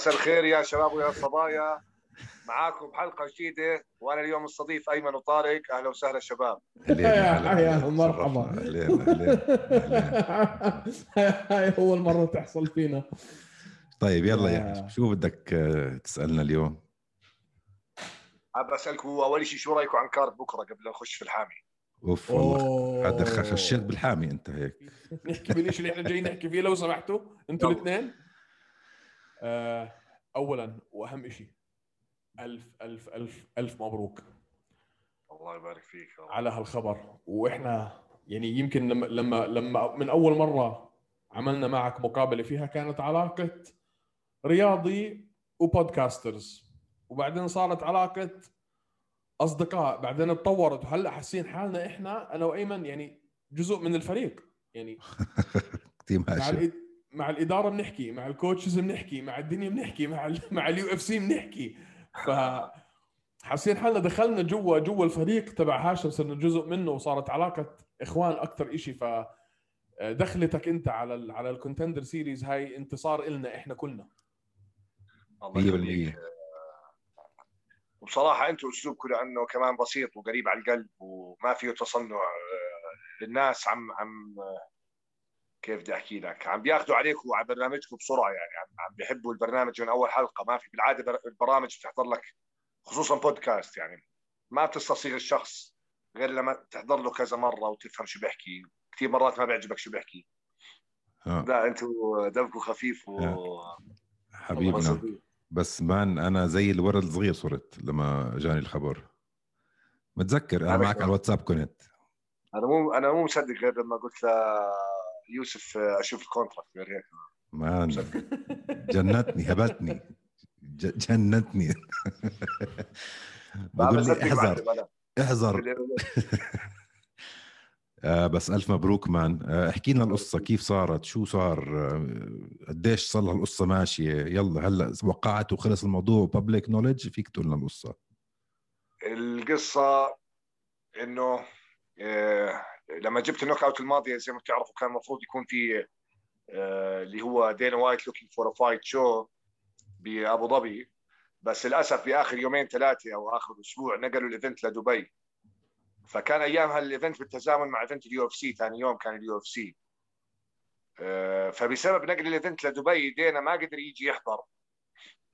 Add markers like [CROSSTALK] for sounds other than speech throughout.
مساء الخير يا شباب ويا صبايا. معاكم بحلقه جديدة وأنا اليوم مستضيف أيمن وطارق. أهلا وسهلا شباب. يا يا مرحبا. هاي اول مره تحصل فينا. طيب يلا يا شو بدك آه، تسألنا اليوم؟ حاب اسالكم أول شيء شو رايكم عن كارد بكرة قبل لا نخش في الحامي؟ أوف والله. هذا خشيت بالحامي أنت هيك. [LAUGHS] نحكي بالشيء اللي إحنا جايين نحكي فيه لو سمحتوا أنتوا الاثنين. آه، اولا وأهم شيء ألف ألف ألف ألف مبروك. الله يبارك فيك الله. على هالخبر. وإحنا يعني يمكن لما لما لما من أول مرة عملنا معك مقابلة فيها كانت علاقة رياضي وبودكاسترز. وبعدين صارت علاقة أصدقاء. بعدين تطورت. وهلأ حاسين حالنا إحنا أنا وأيمن يعني جزء من الفريق. يعني [LAUGHS] team مع مع الإدارة بنحكي مع ال coaches بنحكي مع الدنيا بنحكي مع ال [LAUGHS] مع ال UFC بنحكي. ف حاسين حالنا دخلنا جوا جوا الفريق تبع هاشم صرنا جزء منه وصارت علاقة إخوان أكثر شيء ف دخلتك أنت على ال على ال Contender Series هاي انتصار إلنا إحنا كلنا. 100% وبصراحه أنتم اسلوبكم لأنه كمان بسيط وقريب على القلب وما فيه تصنع آه، للناس. عم عم كيف بدي أحكي لك؟ عم بياخذوا عليكم وعلى برنامجكم بسرعة يعني. عم, عم بيحبوا البرنامج من أول حلقة. ما في بالعادة البرامج بتحضر لك خصوصا بودكاست يعني. ما بتستصيغ الشخص غير لما تحضر له كذا مرة وتفهم شو بيحكي. كثير مرات ما بيعجبك شو بيحكي. آه. لا أنتم دمكم خفيف و حبيبنا بس مان أنا زي الولد الصغير صرت لما جاني الخبر. متذكر أنا معك على الواتساب كنت. أنا مو أنا مو مصدق غير لما قلت ليوسف أشوف ال contract غير هيك مان جنتني هبتني. جنتني. بقول لي احذر. احذر. [LAUGHS] آه بس ألف مبروك مان. آه احكي لنا القصة كيف صارت؟ شو صار؟ آه قديش صار لها القصة ماشية؟ يلا هلأ وقعت وخلص الموضوع بابليك knowledge فيك تقول لنا القصة. القصة إنه آه لما جبت ال knock out الماضية زي ما بتعرفوا كان المفروض يكون في آه اللي هو دينا وايت Looking for a Fight شو بأبو ظبي. بس للأسف باخر يومين ثلاثة أو آخر أسبوع نقلوا ال event لدبي. فكان أيامها ال event بالتزامن مع event ال UFC ثاني يوم كان ال UFC فبسبب نقل ال event لدبي دينا ما قدر يجي يحضر.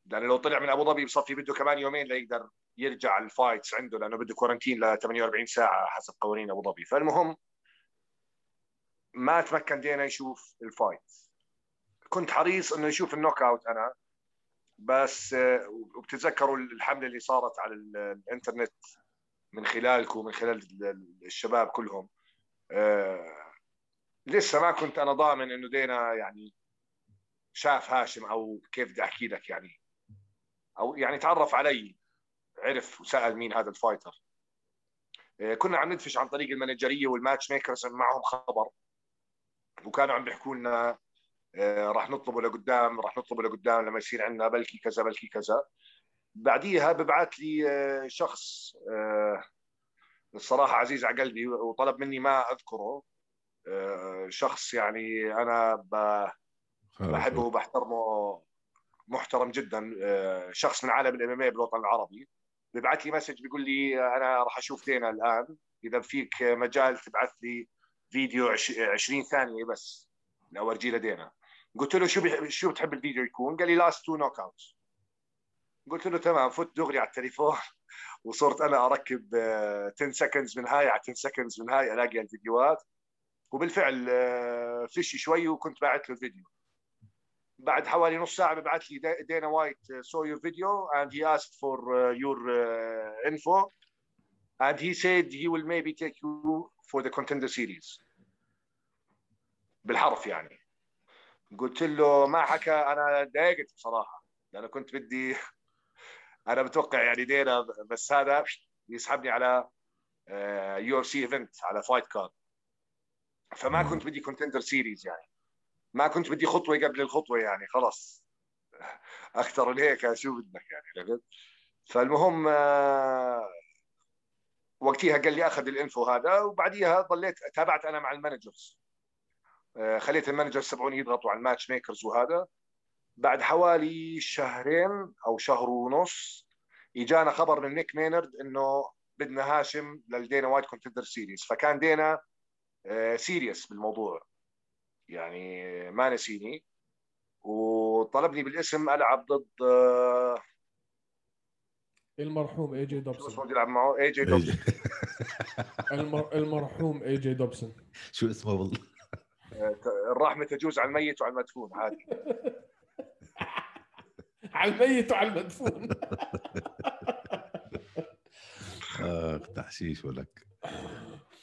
لأنه لو طلع من أبو ظبي بصفي بده كمان يومين ليقدر يرجع ال fights عنده لأنه بده quarantine ل 48 ساعة حسب قوانين أبو ظبي. فالمهم ما تمكن دينا يشوف ال fight كنت حريص إنه يشوف ال knock out أنا بس وبتتذكروا الحملة اللي صارت على الإنترنت من خلالكم ومن خلال الشباب كلهم. آه لسه ما كنت أنا ضامن إنه دينا يعني شاف هاشم أو كيف بدي أحكي لك يعني. أو يعني تعرف علي عرف وسأل مين هذا ال fighter. آه كنا عم ندفش عن طريق ال managerية وال matchmakers معهم خبر. وكانوا عم بيحكوا لنا آه راح نطلبه لقدام راح نطلبه لقدام لما يصير عندنا بلكي كذا بلكي كذا. بعديها ببعث لي آه، شخص الصراحة عزيز على قلبي وطلب مني ما أذكره. آه، شخص يعني أنا بحبه وبحترمه محترم جدا شخص من عالم ال MMA بالوطن العربي. ببعث لي message بيقول لي أنا راح أشوف دينا الآن إذا فيك مجال تبعث لي فيديو 20 ثانية بس لاورجيه لدينا. قلت له شو شو بتحب الفيديو يكون؟ قال لي last two knock out قلت له تمام فت دغري على التليفون. [LAUGHS] وصرت أنا أركب 10 seconds من هاي على 10 seconds من هاي ألاقي الفيديوهات. وبالفعل آه، فشي شوي وكنت باعت له الفيديو. بعد حوالي نص ساعة ببعث لي دينا وايت saw your video and he asked for uh, your uh, info. And he said he will maybe take you for the contender series. بالحرف يعني. قلت له ما حكى. أنا ضايقت بصراحة. لأنه كنت بدي [LAUGHS] أنا بتوقع يعني دينا بس هذا يسحبني على UFC event على fight card فما كنت بدي Contender Series يعني. ما كنت بدي خطوة قبل الخطوة يعني خلاص. [LAUGHS] أكثر من هيك شو بدك يعني فالمهم آه، وقتها قال لي أخذ ال info هذا وبعديها ضليت تابعت أنا مع ال managers. آه، خليت ال managers تبعوني يضغطوا على ال matchmakers وهذا. بعد حوالي شهرين أو شهر ونص إجانا خبر من نيك مينارد إنه بدنا هاشم للدينا وايت Contender Series. فكان دينا serious بالموضوع. يعني ما نسيني. وطلبني بالاسم ألعب ضد آه، المرحوم اي جي شو اسمه دوبسون العب معه اي جي دوبسون المر... المرحوم اي جي دوبسون شو اسمه والله؟ الرحمة تجوز على الميت وعلى المدفون عادي. [LAUGHS] على الميت وعلى المدفون. اخ تحشيش ولك.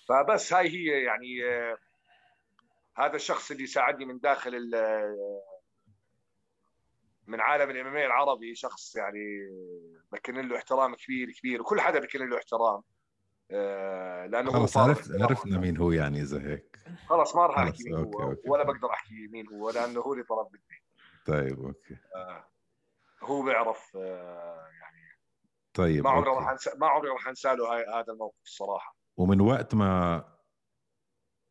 فبس هاي هي يعني آه، هذا الشخص اللي ساعدني من داخل من عالم ال MMA العربي شخص يعني بكن له احترام كبير كبير وكل حدا بكن له احترام آه، لأنه هو خلص عرفت. عرفنا مين هو يعني إذا هيك خلص ما راح أحكي مين okay، هو okay. ولا بقدر أحكي مين هو لأنه هو اللي طلب مني طيب okay آه، هو بيعرف آه، يعني طيب ما عمري. راح ما عمري راح أنسى له هاي- هذا الموقف الصراحة ومن وقت ما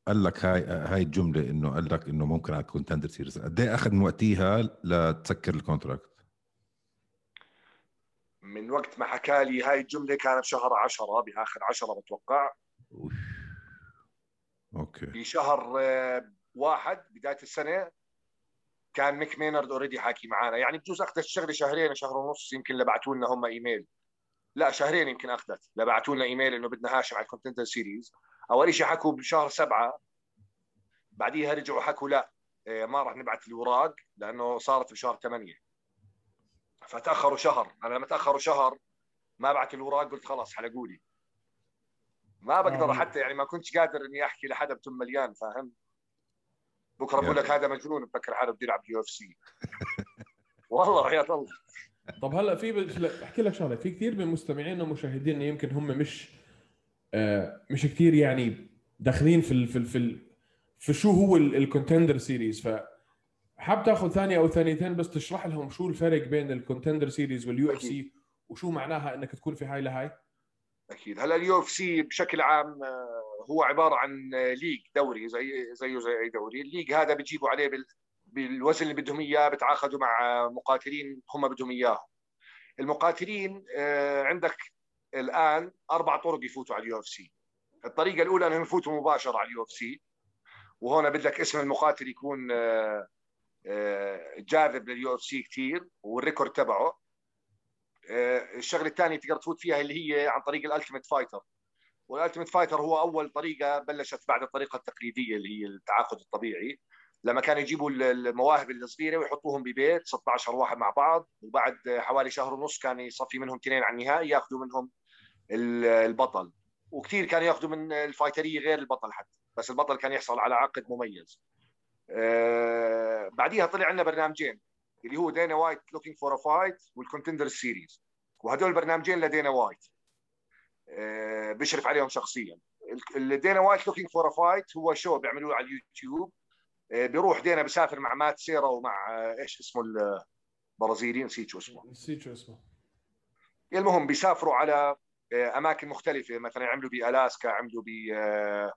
قال لك هاي هاي الجملة إنه قال لك إنه ممكن على Contender Series. قد إيه أخذ من وقتها لتسكر ال contract؟ من وقت ما حكى لي هاي الجملة كان بشهر 10 بآخر 10 بتوقع. أوف. okay. بشهر آه، واحد بداية السنة كان نيك مينارد already حاكي معنا يعني بجوز أخذت الشغلة شهرين شهر ونص يمكن لبعتوا لنا هم إيميل. لا شهرين يمكن أخذت. لبعتوا لنا إيميل إنه بدنا هاشم على ال Contender Series. اول شيء حكوا بشهر سبعة بعديها رجعوا حكوا لا آه، ما راح نبعث الاوراق لأنه صارت بشهر ثمانية. فتأخروا شهر أنا لما تأخروا شهر ما بعت الاوراق قلت خلاص حلقوا لي ما بقدر آه. حتى يعني ما كنتش قادر إني أحكي لحدا بتم مليان فاهم؟ بكرة بقول يا. لك هذا مجنون بفكر حاله بده يلعب UFC. [LAUGHS] والله وحياة الله. طب هلا في أحكي لك شغلة في كثير من مستمعينا ومشاهدينا يمكن هم مش آه مش كثير يعني داخلين في ال في ال في, ال في شو هو ال Contender Series ف حاب تاخذ ثانية أو ثانيتين بس تشرح لهم شو الفرق بين ال Contender Series وال UFC وشو معناها إنك تكون في هاي لهاي؟ أكيد. هلا ال UFC بشكل عام آه، هو عبارة عن آه، league دوري زي زيه زي أي دوري. ال league هذا بيجيبوا عليه بال بالوزن اللي بدهم إياه بتعاقدوا مع مقاتلين هم بدهم إياهم. المقاتلين آه، عندك الآن أربع طرق يفوتوا على ال UFC. الطريقة الأولى أنهم يفوتوا مباشرة على ال UFC. وهون بدك اسم المقاتل يكون آه، آه، جاذب لل UFC كثير وال record تبعه. آه، الشغلة الثانية تقدر تفوت فيها اللي هي عن طريق ال Ultimate Fighter. وال Ultimate Fighter هو أول طريقة بلشت بعد الطريقة التقليدية اللي هي التعاقد الطبيعي. لما كانوا يجيبوا المواهب الصغيرة ويحطوهم ببيت 16 واحد مع بعض وبعد حوالي شهر ونص كان يصفي منهم اثنين على النهائي ياخذوا منهم البطل. وكثير كانوا ياخذوا من الفايترية غير البطل حتى بس البطل كان يحصل على عقد مميز. آه، بعديها طلع عندنا برنامجين اللي هو دينا وايت Looking for a Fight وال Contender Series وهدول البرنامجين لدينا وايت بيشرف عليهم شخصيا. دينا وايت Looking for a Fight هو شو بيعملوه على اليوتيوب. آه، بيروح دينا بيسافر مع مات سيرا ومع آه، إيش اسمه البرازيلي نسيت شو اسمه. نسيت شو اسمه. المهم بيسافروا على أماكن مختلفة مثلا عملوا بألاسكا عملوا ب آه،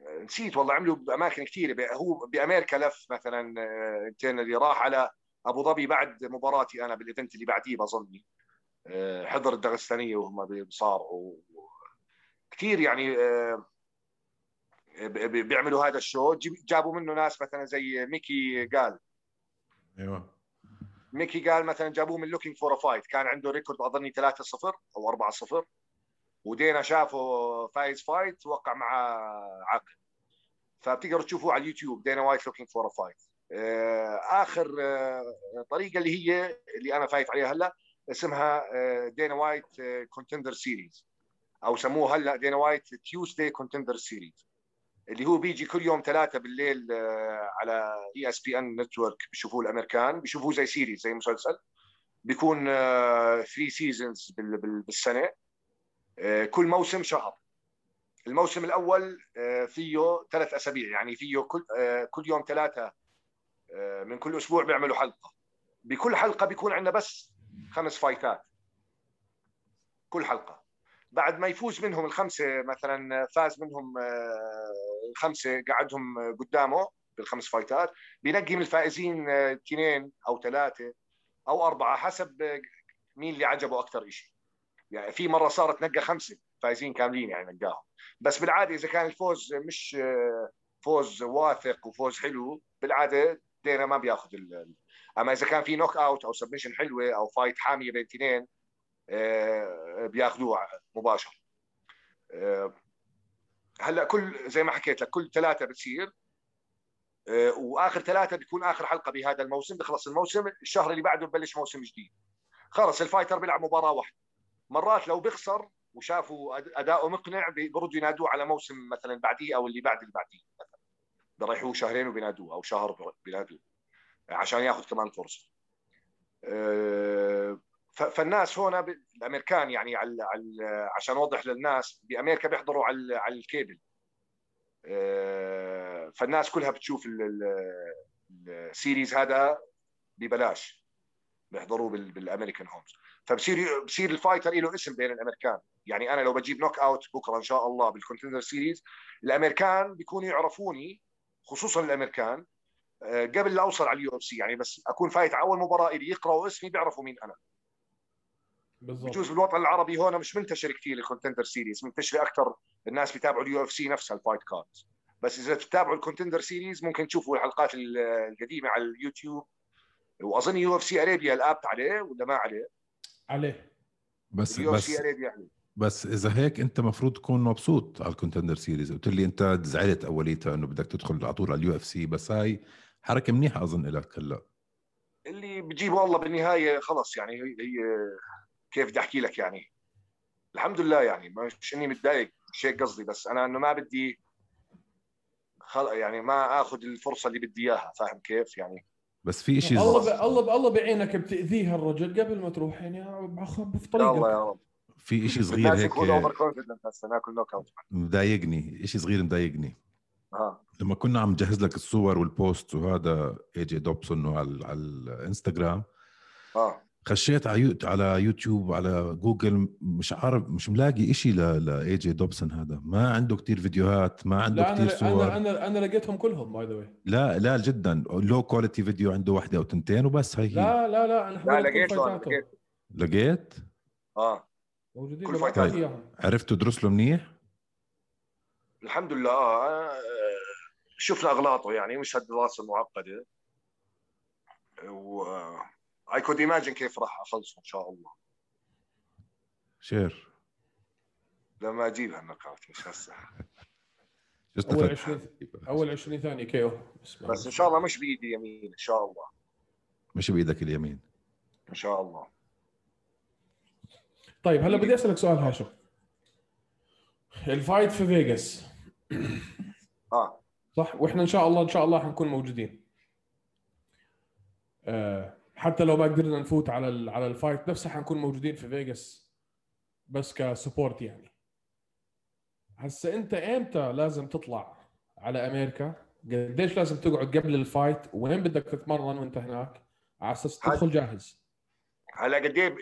نسيت والله عملوا بأماكن كثيره هو بأمريكا لف مثلا آه، اللي راح على أبو ظبي بعد مباراتي أنا بال event اللي بعديه بظني. آه، حضر الدغستانية وهم بيصارعوا كثير يعني آه، بيعملوا هذا ال show. جابوا منه ناس مثلا زي ميكي غال أيوه. ميكي غال مثلا جابوه من Looking for Fight كان عنده record أظني 3-0 أو 4-0 ودينا شافه فايز fight وقع معه عقد فبتقدروا تشوفوه على اليوتيوب دينا وايت Looking for Fight آخر آه، طريقة اللي هي اللي أنا فايت عليها هلأ اسمها دينا وايت Contender Series أو سموه هلأ دينا وايت Tuesday Contender Series اللي هو بيجي كل يوم ثلاثة بالليل آه، على ESPN network بيشوفوه الأمريكان بيشوفوه زي series زي مسلسل. بيكون 3 seasons بالسنة. آه، كل موسم شهر. الموسم الأول آه، فيه ثلاث أسابيع. يعني فيه كل آه، كل يوم ثلاثة آه، من كل أسبوع بيعملوا حلقة. بكل حلقة بيكون عندنا بس خمس فايتات كل حلقة. بعد ما يفوز منهم الخمسة مثلا فاز منهم آه، الخمسة قعدهم قدامه بالخمس فايتات بينقي من الفائزين آه، اثنين أو ثلاثة أو أربعة حسب آه، مين اللي عجبه أكثر شيء يعني في مرة صارت نقى خمسة فايزين كاملين يعني نقاهم بس بالعادة إذا كان الفوز مش آه، فوز واثق وفوز حلو بالعادة دينا ما بياخذ ال... أما إذا كان في knockout أو submission حلوة أو fight حامية بين اثنين بياخذوه مباشر هلا كل زي ما حكيت لك كل ثلاثة بتصير آه، وآخر ثلاثة بيكون آخر حلقة بهذا الموسم بخلص الموسم الشهر اللي بعده ببلش موسم جديد. خلص الفايتر بيلعب مباراة واحدة. مرات لو بيخسر وشافوا أداؤه مقنع بيردوا ينادوه على موسم مثلا بعديه أو اللي بعد اللي بعديه مثلا. بريحوه شهرين وبينادوه أو شهر بينادوه عشان ياخذ كمان فرصة. آه، فالناس هنا الأمريكان يعني على عشان اوضح للناس بأمريكا بيحضروا على على الكيبل. آه، فالناس كلها بتشوف ال series هذا ببلاش. بيحضروه بال American homes. فبصير بصير ال fighter له اسم بين الأمريكان. يعني أنا لو بجيب knockout بكرة إن شاء الله بال Contender Series الأمريكان بيكونوا يعرفوني خصوصا الأمريكان. آه، قبل لا أوصل على ال UFC يعني بس أكون فايت على أول مباراة لي يقرأوا اسمي بيعرفوا مين أنا. بالضبط. بجوز بالوطن العربي هون مش منتشر كثير ال Contender Series منتشر أكثر الناس بيتابعوا ال UFC نفسها ال fight cards بس إذا بتتابعوا ال Contender Series ممكن تشوفوا الحلقات القديمة على اليوتيوب. وأظن UFC Arabia ال app عليه ولا ما عليه؟ عليه. بس بس عليه. بس إذا هيك أنت مفروض تكون مبسوط على ال Contender Series قلت لي أنت زعلت أوليتها إنه بدك تدخل على طول على ال UFC بس هاي حركة منيحة أظن لك هلأ. اللي بجيبه الله بالنهاية خلص يعني هي كيف بدي أحكي لك يعني. الحمد لله يعني مش إني متضايق مش هيك قصدي بس أنا إنه ما بدي خل... يعني ما آخذ الفرصة اللي بدي إياها فاهم كيف يعني؟ بس في شيء الله ب... الله ب... الله بعينك بتاذيه الرجل قبل ما تروح يعني في طريقك الله يا رب. في شيء صغير هيك مضايقني شيء صغير مضايقني. آه. لما كنا عم نجهز لك الصور وال post وهذا AJ دوبسون على الإنستغرام آه. خشيت على على يوتيوب وعلى جوجل مش عارف مش ملاقي شيء ل AJ دوبسون هذا. ما عنده كثير فيديوهات ما عنده كثير صور أنا أنا أنا لقيتهم كلهم by the لا لا جدا. low quality فيديو عنده واحدة أو تنتين وبس هي. لا لا لا أنا لا لقيت لقيت؟ لقيت؟ آه. موجودين كل فايتات. عرفت تدرس له منيح؟ الحمد لله آه شفنا أغلاطه يعني مش هالدراسه المعقده و I could imagine كيف راح أخلصه إن شاء الله. Sure. لما أجيب هالنقاط مش هسه. [LAUGHS] أول 20 أول 20 ثانية KO. بس إن شاء الله مش بإيدي يمين إن شاء الله. مش بإيدك اليمين. إن شاء الله. طيب هلا بدي أسألك سؤال هاشم. ال fight في فيغاس [COUGHS] آه. صح؟ وإحنا إن شاء الله إن شاء الله حنكون موجودين. آه حتى لو ما قدرنا نفوت على على ال fight نفسها حنكون موجودين في فيغاس بس ك support يعني. هسه انت إمتى لازم تطلع على أمريكا؟ قديش لازم تقعد قبل ال fight؟ وين بدك تتمرن وانت هناك؟ على أساس تدخل جاهز. هلا قد إيه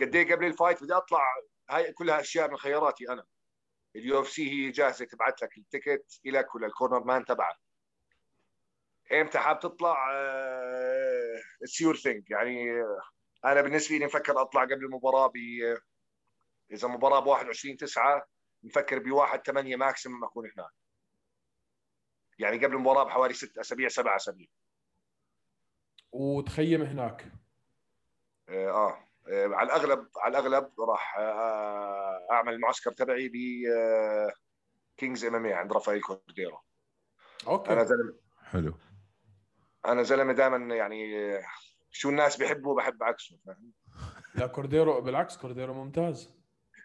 قد إيه قبل ال fight بدي أطلع؟ هاي كلها أشياء من خياراتي أنا. ال UFC هي جاهزة تبعت لك ال ticket لك ولل corner man تبعك. إمتى حاب تطلع؟ It's your thing يعني آه، أنا بالنسبة لي مفكر أطلع قبل المباراة ب إذا مباراة ب 21 9 مفكر ب 1 8 maximum أكون هناك. يعني قبل المباراة بحوالي ست أسابيع سبع أسابيع. وتخيم هناك. آه, آه, آه على الاغلب على الأغلب راح آه أعمل المعسكر تبعي ب Kings MMA عند رافائيل كورديرو. أوكي. أنا زلمه حلو. أنا زلمه دائما يعني شو الناس بيحبوا بحب عكسه فاهم؟ لا كورديرو بالعكس كورديرو ممتاز.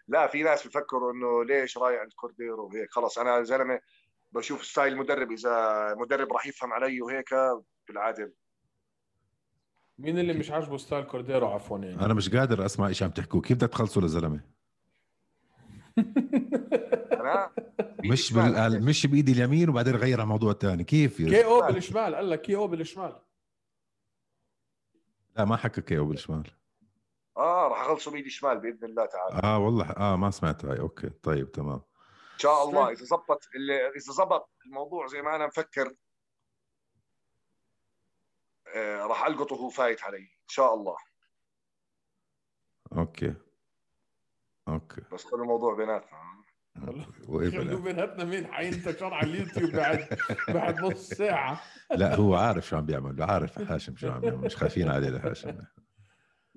لا في ناس بفكروا إنه ليش رايح عند كورديرو وهيك. خلص أنا زلمة بشوف style المدرب إذا مدرب راح يفهم علي وهيك بالعادة. مين اللي مش عاجبه style كورديرو؟ عفوا يعني. أنا مش قادر أسمع إيش عم تحكوا. كيف بدك تخلصوا للزلمه أنا مش بال... مش بإيدي اليمين وبعدين غير على موضوع ثاني كيف KO بالشمال قال لك KO بالشمال. لا ما حكى KO بالشمال. آه راح أخلصه بإيدي الشمال بإذن الله تعالى. آه والله. آه ما سمعت هاي. okay طيب تمام. إن شاء الله. إذا زبط إذا زبط الموضوع زي ما أنا مفكر آه، راح ألقطه وهو فايت علي. إن شاء الله. okay. okay. بس خلي الموضوع بيناتنا. خلوا بيناتنا؟ مين؟ حينتشر على اليوتيوب بعد بعد نص ساعة. [LAUGHS] لا هو عارف شو عم بيعمل. عارف هاشم شو عم بيعمل. مش خايفين عليه لهاشم.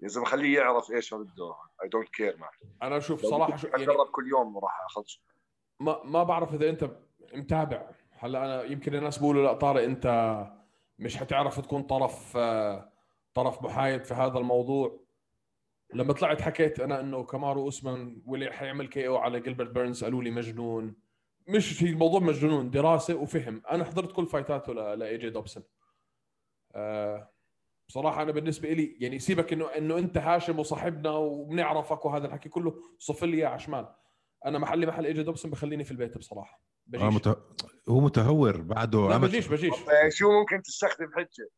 يا زلمه خليه يعرف إيش ما بده. I don't care man أنا شوف صراحة شو يعني كل يوم راح أخلص. ما ما بعرف إذا أنت متابع. هلأ أنا يمكن الناس بيقولوا لا طارق أنت مش حتعرف تكون طرف طرف محايد في هذا الموضوع. لما طلعت حكيت أنا إنه كامارو أوسمان هو اللي حيعمل KO على جيلبرت بيرنز قالوا لي مجنون. مش هي الموضوع مجنون دراسة وفهم. أنا حضرت كل fight اته ل AJ Dobson أه بصراحة أنا بالنسبة لي يعني سيبك إنه إنه أنت هاشم وصاحبنا وبنعرفك وهذا الحكي كله صف لي إياه على شمال. أنا محلي محل ايجي دوبسون بخليني في البيت بصراحة. بجيش. آه مت... هو متهور بعده. لا بجيش بجيش. شو ممكن تستخدم حجة؟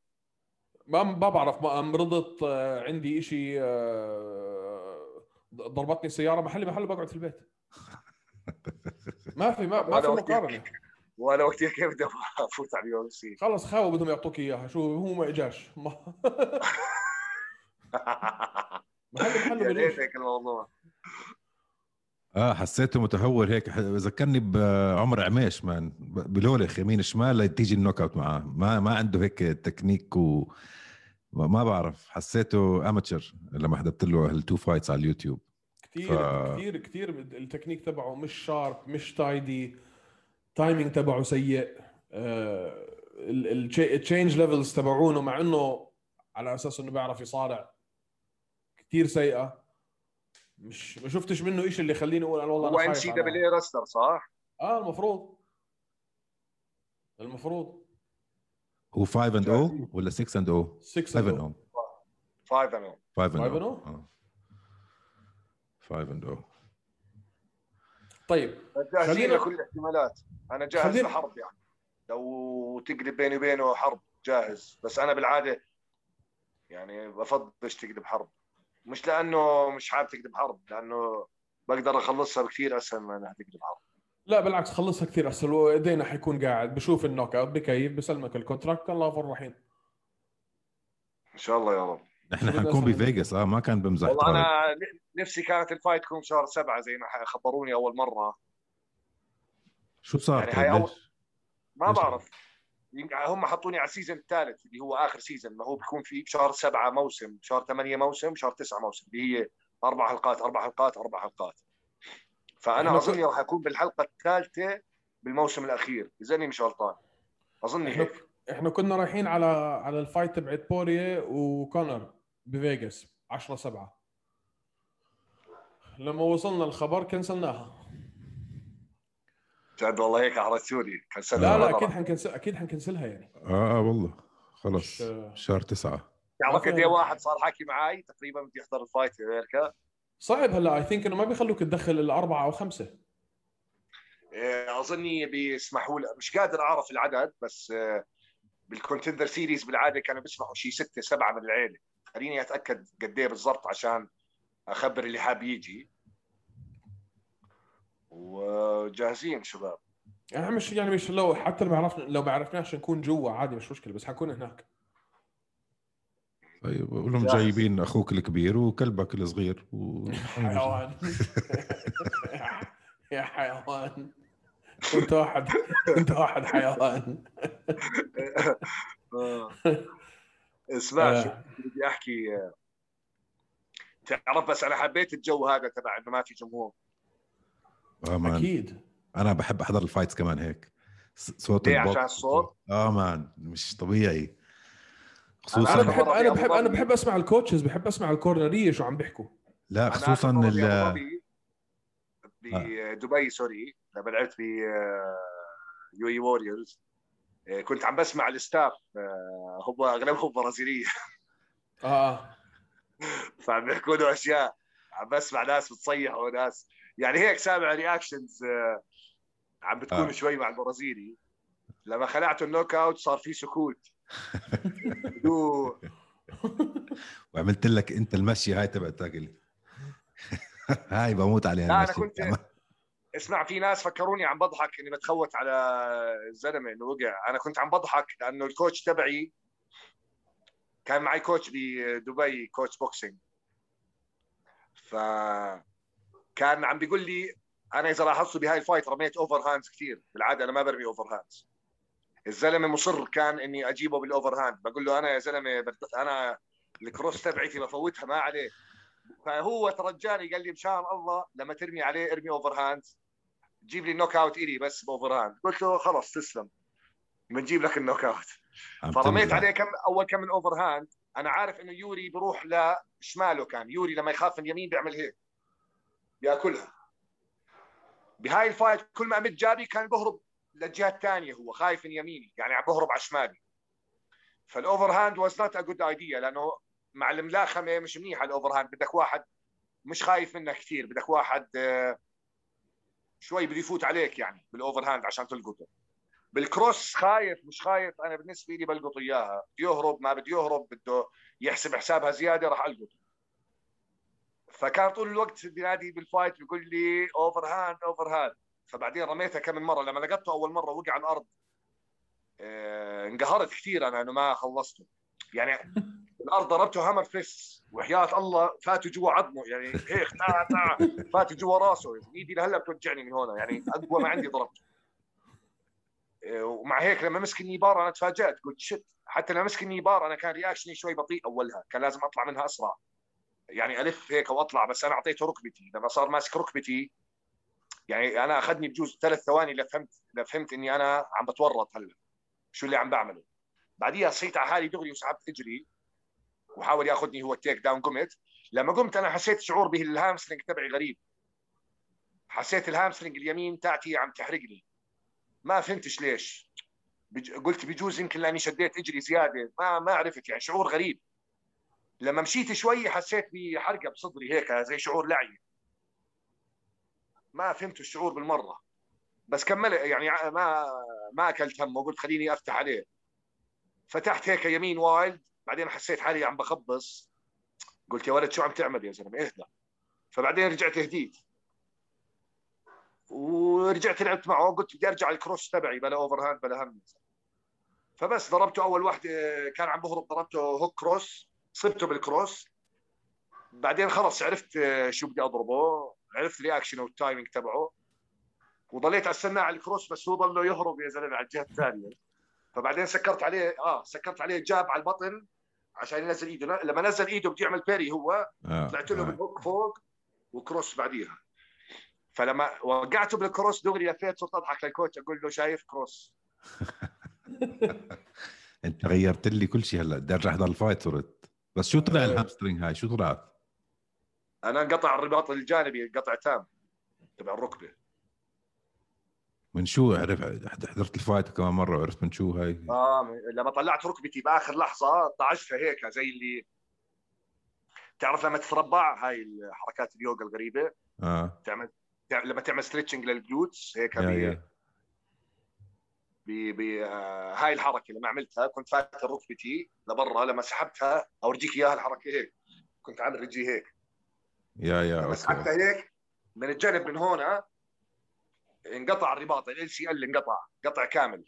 ما ما بعرف ما مرضت آه، عندي شيء آه، ضربتني سيارة محلي محل بقعد في البيت. [LAUGHS] ما في ما, ما في مقارنة. وأنا وقتها كيف بدي أفوت على ال UFC. خلص خاوه بدهم يعطوك إياها شو هو ما إجاش. [LAUGHS] [LAUGHS] محل محل هيك الموضوع. آه حسيته متهور هيك. ذكرني بعمر عميش man بلولخ يمين شمال تيجي ال knockout معاه. ما ما عنده هيك تكنيك و ما بعرف. حسيته amateur لما حضرت له ال two fights على اليوتيوب. كثير ف... كثير كثير التكنيك تبعه مش شارب مش tidy timing تبعه سيء. ال change levels تبعونه مع إنه على أساس إنه بيعرف يصارع كثير سيئة. مش ما شفتش منه شيء اللي يخليني أقول أنا والله هو ام سي دبل إي رستر صح؟ آه المفروض. المفروض. هو 5 اند أو ولا 6 اند أو؟ 6 اند أو 5 اند أو 5 اند أو 5 and 0 طيب جاهزين لكل الاحتمالات. أنا جاهز خلينا... لحرب يعني. لو تقلب بيني وبينه حرب جاهز. بس أنا بالعادة يعني بفضلش تقلب حرب. مش لأنه مش حابب تقلب حرب لأنه بقدر أخلصها بكثير أسهل من إنها تقلب حرب. لا بالعكس خلصها كثير أسهل وإيدينا حيكون قاعد. بشوف ال knockout بكيف بسلمك ال contract. الله غفور رحيم إن شاء الله يا رب. إحنا حنكون بفيغاس. آه ما كان بمزح والله أنا نفسي كانت ال fight تكون شهر سبعة زي ما خبروني أول مرة. شو صار يعني هاي أول... ما بعرف. هم حطوني على ال season الثالث اللي هو آخر season ما هو بيكون في بشهر سبعة موسم شهر ثمانية موسم شهر تسعة موسم اللي هي أربع حلقات أربع حلقات أربع حلقات. فأنا اظن راح أكون بالحلقة الثالثة بالموسم الأخير إذا إني مش غلطان. اظن هيك. إحنا كنا رايحين على على ال fight تبعت بوريه وكونر بفيغاس 10 7 لما وصلنا الخبر cancel ناها. جد والله هيك احرجتوني cancel ها لا لا أكيد حن cancel أكيد حن cancel ها يعني. آه, آه والله. خلص. شهر تسعة. تعرف قد واحد صار حكي معي تقريبا بدي يحضر ال fight في أمريكا. صعب هلا. I think إنه ما بيخلوك تدخل الأربعة أو خمسة. إيه، أظني بيسمحوا لي مش قادر أعرف العدد بس آه، بال Contender Series بالعادة كانوا بيسمحوا شيء ستة سبعة من العيلة. خليني أتأكد قد إيه بالضبط عشان أخبر اللي حاب يجي. وجاهزين شباب. يعني مش يعني مش لو حتى لو عرفنا لو ما عرفناش نكون جوا عادي مش مشكلة بس حنكون هناك. طيب قول لهم جايبين أخوك الكبير وكلبك الصغير و... حيوان. [LAUGHS] يا حيوان. انت واحد انت واحد حيوان. [LAUGHS] اسمع آه. بدي أحكي تعرف بس أنا حبيت الجو هذا تبع إنه ما في جمهور. آه أكيد. أنا بحب أحضر ال fights كمان هيك. صوت ليه؟ عشان الصوت؟ آه man. مش طبيعي. خصوصا أنا بحب أنا بحب أنا بحب أسمع ال coaches بحب أسمع ال corner يه شو عم بيحكوا. لا خصوصا ال بدبي sorry. لما لعبت ب UAE Warriors كنت عم بسمع ال staff آه، هم أغلبهم برازيليه آه. [LAUGHS] فعم بيحكوا له أشياء. عم بسمع ناس بتصيح وناس يعني هيك سامع reactions آه، عم بتكون آه. شوي مع البرازيلي. لما خلعته ال knockout صار في سكوت. [LAUGHS] وعملت لك أنت المشي هاي تبع تاكل [LAUGHS] هاي بموت عليها لا أنا كنت اسمع في ناس فكروني عم بضحك إني بتخوت على الزلمة إنه وقع. أنا كنت عم بضحك لأنه ال coach تبعي كان معي كوتش بدبي coach boxing ف كان عم بيقول لي أنا إذا لاحظتوا بهاي ال fight رميت over hands كثير. بالعادة أنا ما برمي over hands الزلمة مصر كان إني أجيبه بال over hand بقول له أنا يا زلمة أنا ال cross تبعتي بفوتها ما عليه. فهو ترجاني قال لي مشان الله لما ترمي عليه ارمي over hand جيب لي ال knockout إلي بس ب over hand قلت له خلص تسلم. بنجيب لك ال knockout فرميت عليه كم أول كم من over hand أنا عارف إنه يوري بروح لشماله كان. يوري لما يخاف من اليمين بيعمل هيك. بياكلها. بهاي ال fight كل ما أمد جابي كان بهرب للجهة الثانية هو خايف من يميني يعني عم بهرب على شمالي. فال over hand was not a good idea لأنه مع الملاكمة مش منيحه ال over hand بدك واحد مش خايف منك كثير بدك واحد آه، شوي بده يفوت عليك يعني بال over hand عشان تلقطه. بال cross خايف مش خايف أنا بالنسبة لي بلقط إياها. بده يهرب ما بده يهرب بده يحسب حسابها زيادة راح ألقطه. فكان طول الوقت بينادي بال fight بيقول لي over hand over hand فبعدين رميتها كم من مرة لما لقطته أول مرة وقع على الأرض. آه انقهرت كثير أنا إنه ما خلصته. يعني الأرض ضربته hammer fist وحياة الله فاتوا جوا عظمه. يعني هيك تا تا فاتوا جوا راسه. إيدي لهلأ بتوجعني من هنا يعني أقوى ما عندي ضربته. آه ومع هيك لما مسك ال knee bar أنا تفاجأت. قلت shit حتى لما مسك ال knee bar أنا كان reaction ي شوي بطيء أولها. كان لازم أطلع منها أسرع. يعني ألف هيك وأطلع بس أنا أعطيته ركبتي. لما صار ماسك ركبتي يعني أنا أخذني بجوز ثلاث ثواني لفهمت لفهمت إني أنا عم بتورط هلأ. شو اللي عم بعمله. بعديها صحيت على حالي دغري وسحبت اجري وحاول ياخذني هو ال takedown قمت. لما قمت أنا حسيت شعور بال hamstring تبعي غريب. حسيت ال hamstring اليمين تاعتي عم تحرقني. ما فهمتش ليش. قلت بجوز يمكن لأني شديت اجري زيادة. ما ما عرفت يعني شعور غريب. لما مشيت شوي حسيت بحرقة بصدري هيك زي شعور لعي ما فهمت الشعور بالمرة. بس كمل يعني ما ما أكلت هم وقلت خليني أفتح عليه. فتحت هيك يمين wild بعدين حسيت حالي عم بخبص. قلت يا ولد شو عم تعمل يا زلمة؟ إهدى. فبعدين رجعت هديت. ورجعت لعبت معه قلت بدي أرجع ال cross تبعي بلا over hand بلا هم. فبس ضربته أول واحدة كان عم بهرب ضربته hook cross صبته بال cross. بعدين خلص عرفت شو بدي أضربه. عرفت reaction وال timing تبعه. وضليت استنى على ال cross بس هو ضله يهرب يا زلمة على الجهة الثانية. فبعدين سكرت عليه آه سكرت عليه jab على البطن عشان ينزل إيده. لما نزل إيده بده يعمل parry هو. آه. طلعت له آه. بال hook فوق و cross بعديها. فلما وقعته بال cross دغري لفيت صرت أضحك لل coach أقول له شايف cross. [LAUGHS] أنت غيرت لي كل شيء هلأ. بدي ارجع احضر ال fight صرت. بس شو طلع آه. ال hamstring هاي شو طلعت؟ أنا انقطع الرباط الجانبي قطع تام تبع الركبة من شو عرف حضرت ال fight كمان مرة وعرفت من شو هاي آه لما طلعت ركبتي بآخر لحظة طعشتها هيك زي اللي تعرف لما تتربع هاي الحركات اليوغا الغريبة آه تعمل لما تعمل stretching لل glutes هيك. بي... بي... آه هاي الحركة لما عملتها كنت فاتح ركبتي لبرا لما سحبتها أورجيك إياها الحركة هيك. كنت عامل رجلي هيك. yeah yeah بس حتى هيك من الجنب من هون انقطع الرباط LCL انقطع قطع كامل.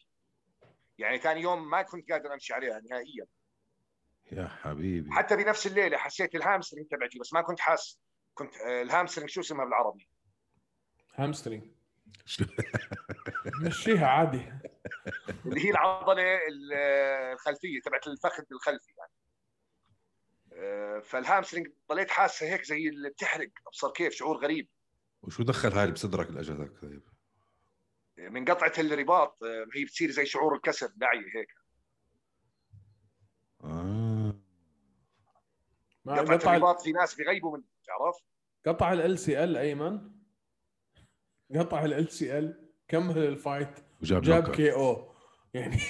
يعني ثاني يوم ما كنت قادر أمشي عليها نهائيا. يا حبيبي. حتى بنفس الليلة حسيت ال hamstring تبعتي بس ما كنت حاس. كنت آه، ال hamstring شو اسمها بالعربي؟ هامسترنج [LAUGHS] مشيها عادي. اللي هي العضلة الخلفية تبعت الفخذ الخلفي يعني. آه، فالهامسترنج ضليت حاسه هيك زي اللي بتحرق. ابصر كيف؟ شعور غريب. وشو دخل هاي بصدرك الاجهزه طيب. من قطعة الرباط آه، هي بتصير زي شعور الكسر داعي هيك. آه. قطعة قطع الرباط في ناس بيغيبوا من تعرف قطع LCL أيمن؟ قطع LCL كمل ال fight؟ وجاب جاب KO. يعني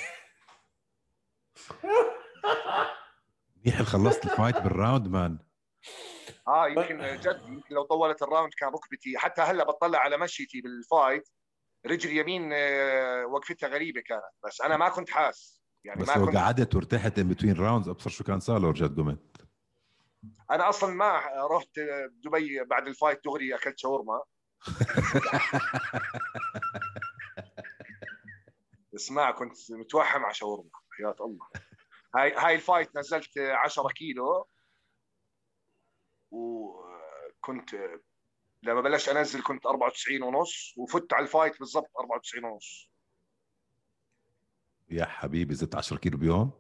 منيح خلصت ال fight بال round man. آه يمكن جد يمكن لو طولت ال round كان ركبتي. حتى هلا بطلع على مشيتي بال fight رجل يمين آه، وقفتها غريبة كانت. بس أنا ما كنت حاس. يعني بس ما لو كنت... قعدت وارتحت in between rounds أبصر شو كان صار لو رجعت قمت. أنا أصلا ما رحت دبي بعد ال fight دغري أكلت شاورما. [LAUGHS] اسمع كنت متوحم على شاورما. حياة الله. هاي هاي ال fight نزلت 10 كيلو. وكنت لما بلشت انزل كنت 94 ونص وفت على ال fight بالضبط 94 ونص. يا حبيبي زدت 10 كيلو بيوم؟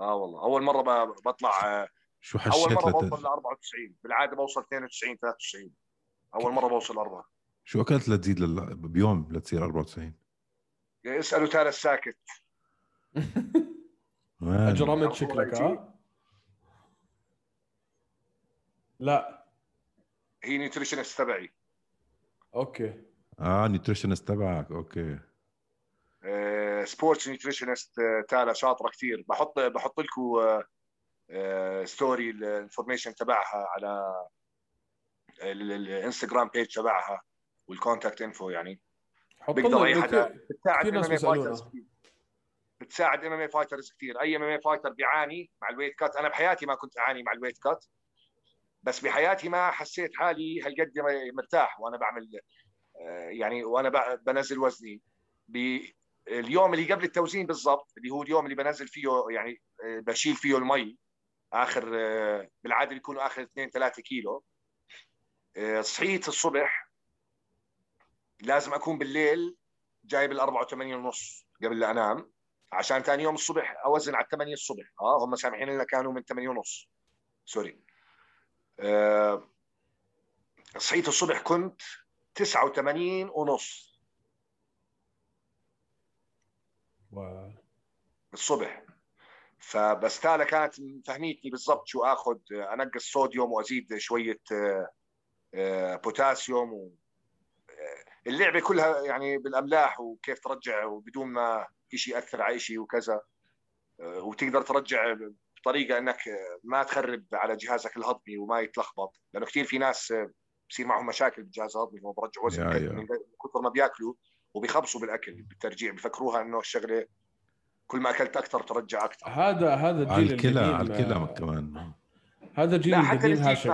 آه والله. أول مرة بطلع شو حشيت اول مره بوصل ل 94 بالعادة بوصل 92 93 أول مرة بوصل 4 شو أكلت لتزيد لل... بيوم لتصير 94 اسألوا تالا الساكت. [LAUGHS] اجرمت شكلك ها؟ لا. هي nutritionist تبعي. okay. آه nutritionist تبعك okay. sports nutritionist تالا شاطرة كثير. بحط بحط لكم story ال information تبعها على الانستغرام page تبعها وال contact info يعني. بيقدر أي حدا بتساعد ام ام فايترز بتساعد MM fighters كثير أي MM fighter بيعاني مع ال weight cut أنا بحياتي ما كنت أعاني مع ال weight cut بس بحياتي ما حسيت حالي هالقد مرتاح وأنا بعمل يعني وأنا بنزل وزني. اليوم اللي قبل التوزين بالضبط اللي هو اليوم اللي بنزل فيه يعني بشيل فيه المي. آخر بالعادة بيكونوا آخر 2 3 كيلو. صحيت الصبح لازم أكون بالليل جايب ال 84 ونص قبل لا أنام عشان ثاني يوم الصبح أوزن على 8 الصبح. آه هم سامحين لنا كانوا من 8 ونص. سوري. أه صحيت الصبح كنت 89 ونص. و... الصبح. فبس تالا كانت فهميتني بالضبط شو آخذ أنقص صوديوم وأزيد شوية بوتاسيوم و اللعبة كلها يعني بالأملاح وكيف ترجع وبدون ما شيء يأثر على شيء وكذا. وتقدر ترجع بطريقة إنك ما تخرب على جهازك الهضمي وما يتلخبط. لأنه كثير في ناس بصير معهم مشاكل بالجهاز الهضمي وهم برجعوا وزن من كثر ما بياكلوا وبيخبصوا بالأكل بالترجيع بفكروها إنه الشغلة كل ما أكلت أكثر ترجع أكثر. هذا هذا الجيل على الكلى على الكلى كمان. هذا جيل لا حتى الجديد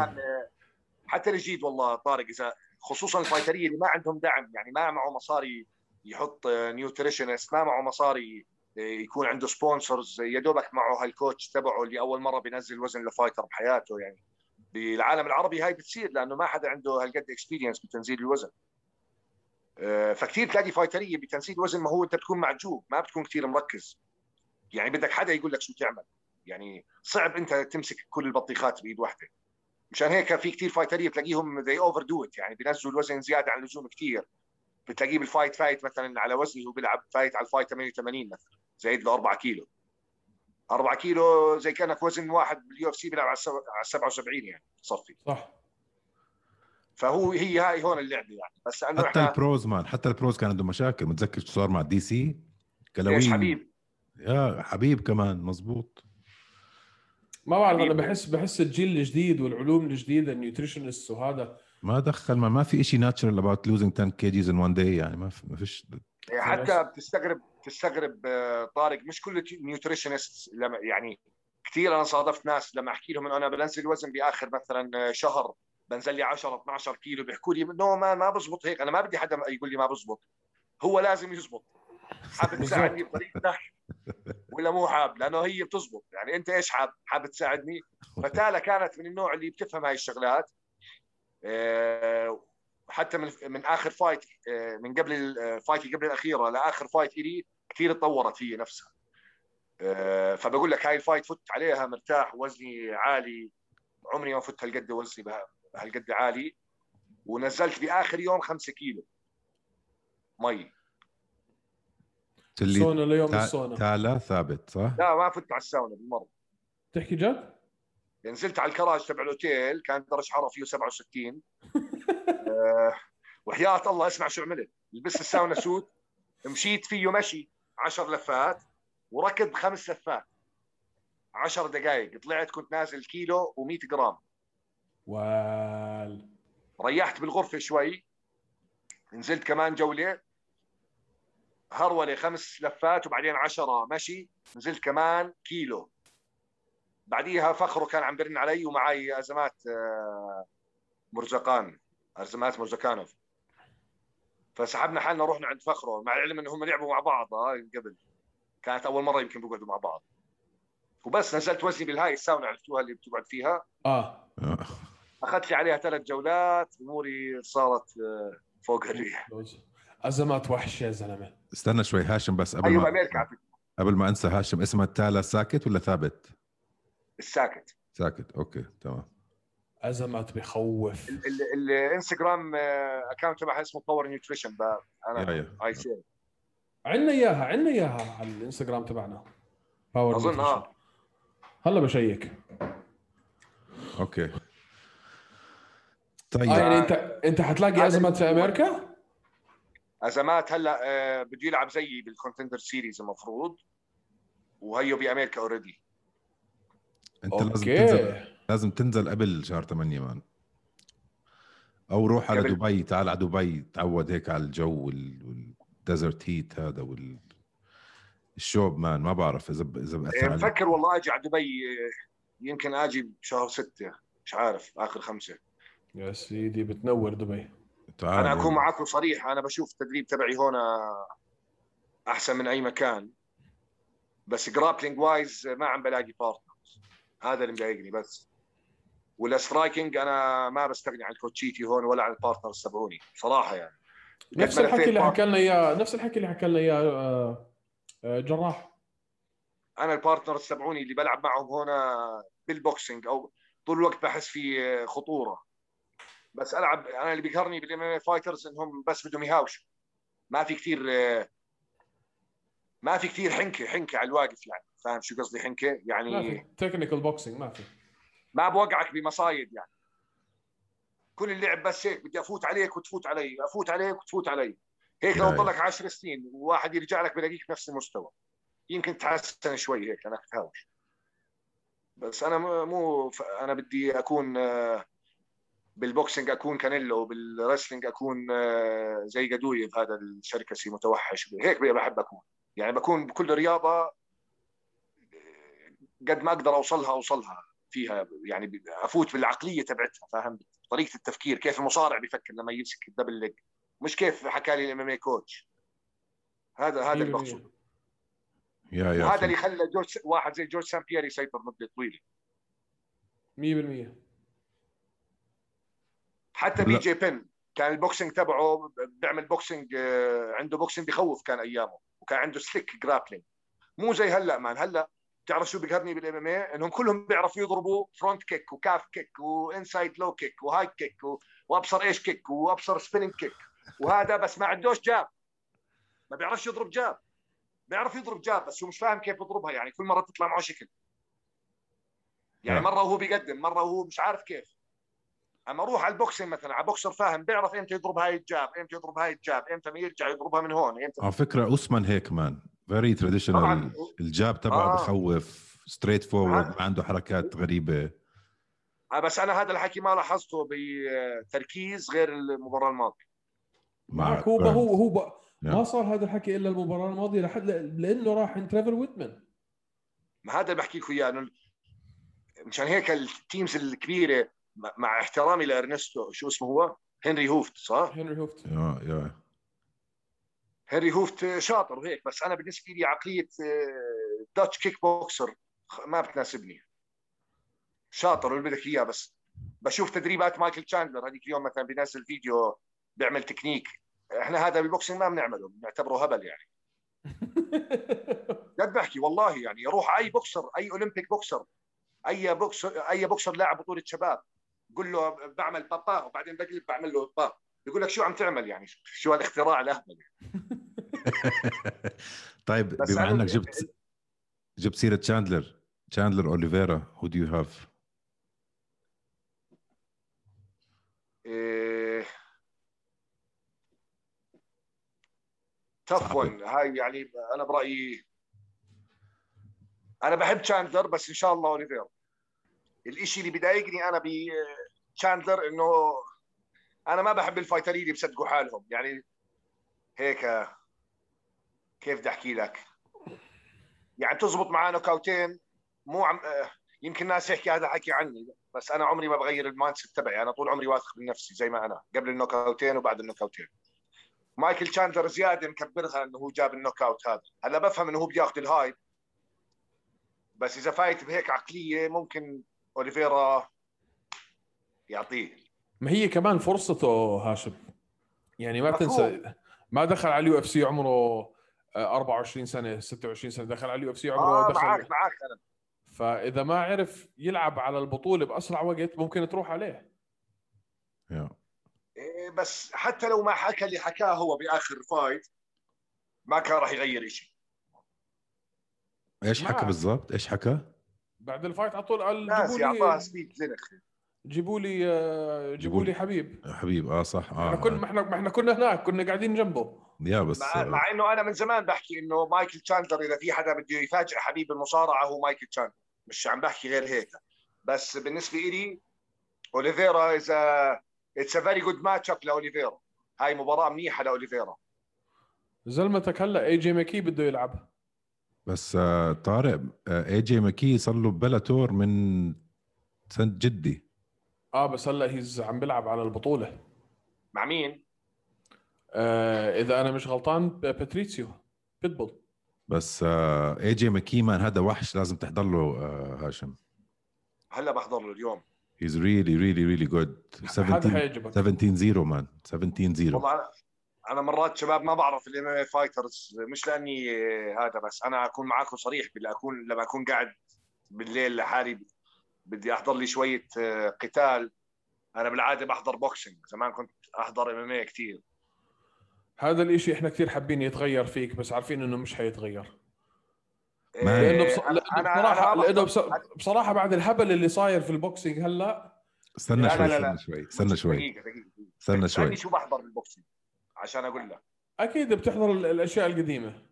حتى الجديد والله طارق إذا خصوصا الفايترية اللي ما عندهم دعم يعني ما معه مصاري يحط nutritionist ما معه مصاري يكون عنده sponsors يا دوبك معه هال coach تبعه اللي أول مرة بينزل وزن ل fighter بحياته يعني بالعالم العربي هاي بتصير لأنه ما حدا عنده هالقد experience بتنزيل الوزن. فكثير تلاقي فايترية بتنزيل وزن ما هو أنت بتكون معجوب ما بتكون كثير مركز. يعني بدك حدا يقول لك شو تعمل. يعني صعب أنت تمسك كل البطيخات بإيد واحدة. مشان هيك في كثير فايتريه بتلاقيهم زي overdo يعني بينزلوا الوزن زيادة عن اللزوم كثير بتلاقيه بال fight fight مثلا على وزني هو بيلعب fight على ال fight 88 مثلا زايد له 4 كيلو. 4 كيلو زي كأنك وزن واحد بال UFC بيلعب على 77 يعني صفي. صح. فهو هي هاي هون اللعبة يعني. بس أنه حتى إحنا... ال pros man حتى ال pros كان عنده مشاكل متذكر شو صار مع DC كلاوي حبيب؟ يا حبيب كمان مزبوط. ما بعرف أنا بحس بحس الجيل الجديد والعلوم الجديدة ال nutritionist وهذا. ما دخل ما, ما في شيء natural about losing 10 kgs in one day يعني ما ما فيش. حتى بتستغرب بتستغرب طارق مش كل ال nutritionist يعني كثير أنا صادفت ناس لما أحكي لهم إنه أنا بنزل وزن بآخر مثلا شهر بنزل لي 10 12 كيلو بيحكوا لي no ما ما بزبط هيك. أنا ما بدي حدا يقول لي ما بزبط هو لازم يزبط. حابب [LAUGHS] تساعدني بطريقتك ولا مو حاب لأنه هي بتزبط. يعني أنت إيش حاب؟ حابب تساعدني؟ فتالا كانت من النوع اللي بتفهم هاي الشغلات. حتى من من آخر fight من قبل ال fight قبل الأخيرة لآخر fight إلي كثير تطورت هي نفسها. فبقول لك هاي ال fight فت عليها مرتاح وزني عالي. عمري ما فت هالقد وزني هالقد عالي. ونزلت بآخر يوم 5 كيلو مي. اللي سونا ليوم تا... السونا. تالا ثابت صح؟ لا ما فت على الساونا بالمرة. تحكي جد؟ نزلت على الكراج تبع الأوتيل كان درجه حراره فيه 67 أه وحياة الله اسمع شو عملت. لبست الساونا سوت مشيت فيه مشي 10 لفات وركض خمس لفات. 10 دقائق طلعت كنت نازل كيلو و100 جرام. وال ريحت بالغرفة شوي. نزلت كمان جولة. هرولة خمس لفات وبعدين عشرة مشي نزلت كمان كيلو. بعديها فخره كان عم برن علي ومعي ازمات مرزقان ازمات مرزقانوف. فسحبنا حالنا رحنا عند فخره مع العلم انهم لعبوا مع بعض قبل. كانت أول مرة يمكن بيقعدوا مع بعض. وبس نزلت وزني بالهاي الساونا عرفتوها اللي بتقعد فيها. آه. أخذت لي عليها ثلاث جولات أموري صارت آه، فوق الريح. أزمات وحش يا زلمة. استنى شوي هاشم بس قبل أيوه ما أمريكا قبل ما أنسى هاشم اسمها تالا ساكت ولا ثابت؟ الساكت. ساكت okay تمام. ازمات بخوف الإنستغرام account تبعها اسمه Power Nutrition أنا I see عندنا إياها عندنا إياها على الإنستغرام تبعنا. Power أظن آه. هلا ب check. okay. طيب آه يعني انت أنت حتلاقي ازمات في أمريكا؟ ازمات هلأ آه بده يلعب زيي بال Contender Series المفروض وهيو بأمريكا already أنت okay. لازم تنزل لازم تنزل قبل شهر 8 man. أو روح على قبل. دبي تعال على دبي تعود هيك على الجو وال desert heat هذا وال الشوب man. ما بعرف إذا إذا بأثر مفكر والله أجي على دبي يمكن أجي بشهر ستة مش عارف آخر خمسة. يا سيدي بتنور دبي. تعال أنا أكون معكم صريح أنا بشوف التدريب تبعي هون أحسن من أي مكان. بس grappling wise ما عم بلاقي partners هذا اللي مضايقني بس. وال striking أنا ما بستغني عن كوتشيتي هون ولا عن ال partners تبعوني صراحة يعني. نفس الحكي اللي حكى لنا اياه نفس الحكي اللي حكى لنا إياه آه، آه، جراح. أنا ال partners تبعوني اللي بلعب معهم هنا بال boxing أو طول الوقت بحس في خطورة. بس ألعب أنا اللي بيقهرني بال MM fighters إنهم بس بدهم يهاوشوا. ما في كثير ما في كثير حنكة حنكة على الواقف يعني. فاهم شو قصدي؟ حنكة يعني ما في. technical boxing ما في. ما بوقعك بمصايد يعني. كل اللعب بس هيك بدي أفوت عليك وتفوت علي أفوت عليك وتفوت علي. هيك لو ضلك 10 سنين وواحد يرجع لك بلاقيك بنفس المستوى. يمكن تحسن شوي هيك أنا اتهاوش بس أنا مو أنا بدي أكون بال boxing أكون كانيلو وبال wrestling أكون زي قدوية هذا الشركسي متوحش. هيك بحب أكون. يعني بكون بكل رياضة قد ما أقدر أوصلها أوصلها فيها. يعني أفوت بالعقلية تبعتها فاهم؟ طريقة التفكير كيف المصارع بيفكر لما يمسك ال double leg مش كيف حكى لي ال MM coach هذا هذا المقصود. يا يا هذا اللي خلى جورج واحد زي جورج سان بيير يسيطر مده طويلة. 100% حتى BJ Penn كان ال boxing تبعه بيعمل boxing آه، عنده boxing بخوف كان أيامه وكان عنده slick grappling مو زي هلأ man هلأ بتعرف شو بيقهرني بال MM إنهم كلهم بيعرفوا يضربوا front kick و calf kick و inside low kick و high kick وأبصر إيش kick وأبصر spinning kick وهذا بس ما عندوش jab. ما بيعرفش يضرب jab. بيعرف يضرب jab بس هو مش فاهم كيف يضربها يعني كل مرة تطلع معه شكل. يعني نعم. مرة وهو بيقدم مرة وهو مش عارف كيف. اما أروح على ال boxing مثلا على بوكسر فاهم بيعرف إمتى يضرب هاي ال jab إمتى يضرب هاي ال jab إمتى ما يرجع يضربها من هون إمتى على فكرة اوسمان هيك man very traditional ال jab تبعه آه. بخوف straightforward ما عنده حركات غريبة. آه بس أنا هذا الحكي ما لاحظته بتركيز غير المباراة الماضية. معك هو هو هو ما صار هذا الحكي إلا المباراة الماضية لحد لأنه راح عند تريفر ويتمان ما هذا اللي بحكي لكم اياه مشان هيك ال teams الكبيرة مع احترامي لأرنستو شو اسمه هو؟ هنري هوفت صح؟ هنري هوفت. yeah yeah. هنري هوفت شاطر وهيك بس أنا بالنسبة لي عقلية Dutch kickboxer ما بتناسبني. شاطر واللي بدك إياه بس. بشوف تدريبات مايكل تشاندلر هذيك اليوم مثلا بينزل فيديو بيعمل تكنيك. إحنا هذا بال boxing ما بنعمله بنعتبره هبل يعني. [LAUGHS] جد بحكي والله يعني يروح أي بوكسر أي Olympic boxer أي بوكسر أي بوكسر لاعب بطولة شباب. قول له بعمل بابا وبعدين بقلب بعمل له با بيقول لك شو عم تعمل يعني؟ شو هالاختراع الأهبل [LAUGHS] طيب بما إنك جبت جبت سيرة تشاندلر تشاندلر اوليفيرا who do you have tough هاي يعني أنا برأيي أنا بحب تشاندلر بس إن شاء الله اوليفيرا الشيء اللي بضايقني أنا بتشاندلر إنه أنا ما بحب الفايترين اللي بصدقوا حالهم. يعني هيك كيف بدي أحكي لك؟ يعني تزبط معاه نوكاوتين مو عم يمكن الناس يحكي هذا حكي عني بس أنا عمري ما بغير ال mindset تبعي. أنا طول عمري واثق من نفسي زي ما أنا قبل النوكاوتين وبعد النوكاوتين. مايكل تشاندلر زيادة مكبرها إنه هو جاب ال knockout هذا. هلا بفهم إنه هو بياخذ ال hype. بس إذا fight بهيك عقلية ممكن أوليفيرا يعطيه. ما هي كمان فرصته هاشم. يعني ما تنسى ما دخل على ال UFC عمره 24 سنة 26 سنة دخل على ال UFC عمره آه دخل معك معك أنا. فإذا ما عرف يلعب على البطولة بأسرع وقت ممكن تروح عليه. yeah. إيه بس حتى لو ما حكى اللي حكاه هو بآخر fight ما كان راح يغير شيء إيش حكى بالضبط؟ إيش حكى؟ بعد ال fight على طول قال لي اعطاها speech زنخ. جيبوا لي آه، جيبوا لي حبيب. حبيب آه صح. آه إحنا كنا إحنا ما إحنا كنا هناك كنا قاعدين جنبه. yeah بس مع, مع إنه أنا من زمان بحكي إنه مايكل تشاندلر إذا في حدا بده يفاجئ حبيب المصارعة هو مايكل تشاندلر. مش عم بحكي غير هيك. بس بالنسبة لي أوليفيرا اذا it's a very good matchup لأوليفيرا. هاي مباراة منيحة لأوليفيرا. زلمتك هلأ AJ McKee بده يلعب. بس آه طارق AJ McKee صار له Bellator من سنة جدي. آه بس هلا he's عم بيلعب على البطولة. مع مين؟ آه إذا أنا مش غلطان Patricio Pitbull. بس AJ McKee man هذا وحش لازم تحضر له آه هاشم. هلا بحضر له اليوم. he's really really really good 17 17 0 man 17 0 والله أنا مرات شباب ما بعرف ال MMA fighters مش لأني هذا بس أنا أكون معاكم صريح باللي اكون لما أكون قاعد بالليل لحالي بدي أحضر لي شوية آه، قتال. أنا بالعادة بحضر boxing زمان كنت أحضر MMA كثير هذا الإشي إحنا كثير حابين يتغير فيك بس عارفين إنه مش حيتغير. لأنه بص... لأنه بصراحه لأنه بص... بصراحة بعد الهبل اللي صاير في ال boxing هلأ. استنى شوي استنى شوي استنى شوي. استنى شوي. شو بحضر بال boxing عشان أقول لك. أكيد بتحضر الأشياء القديمة.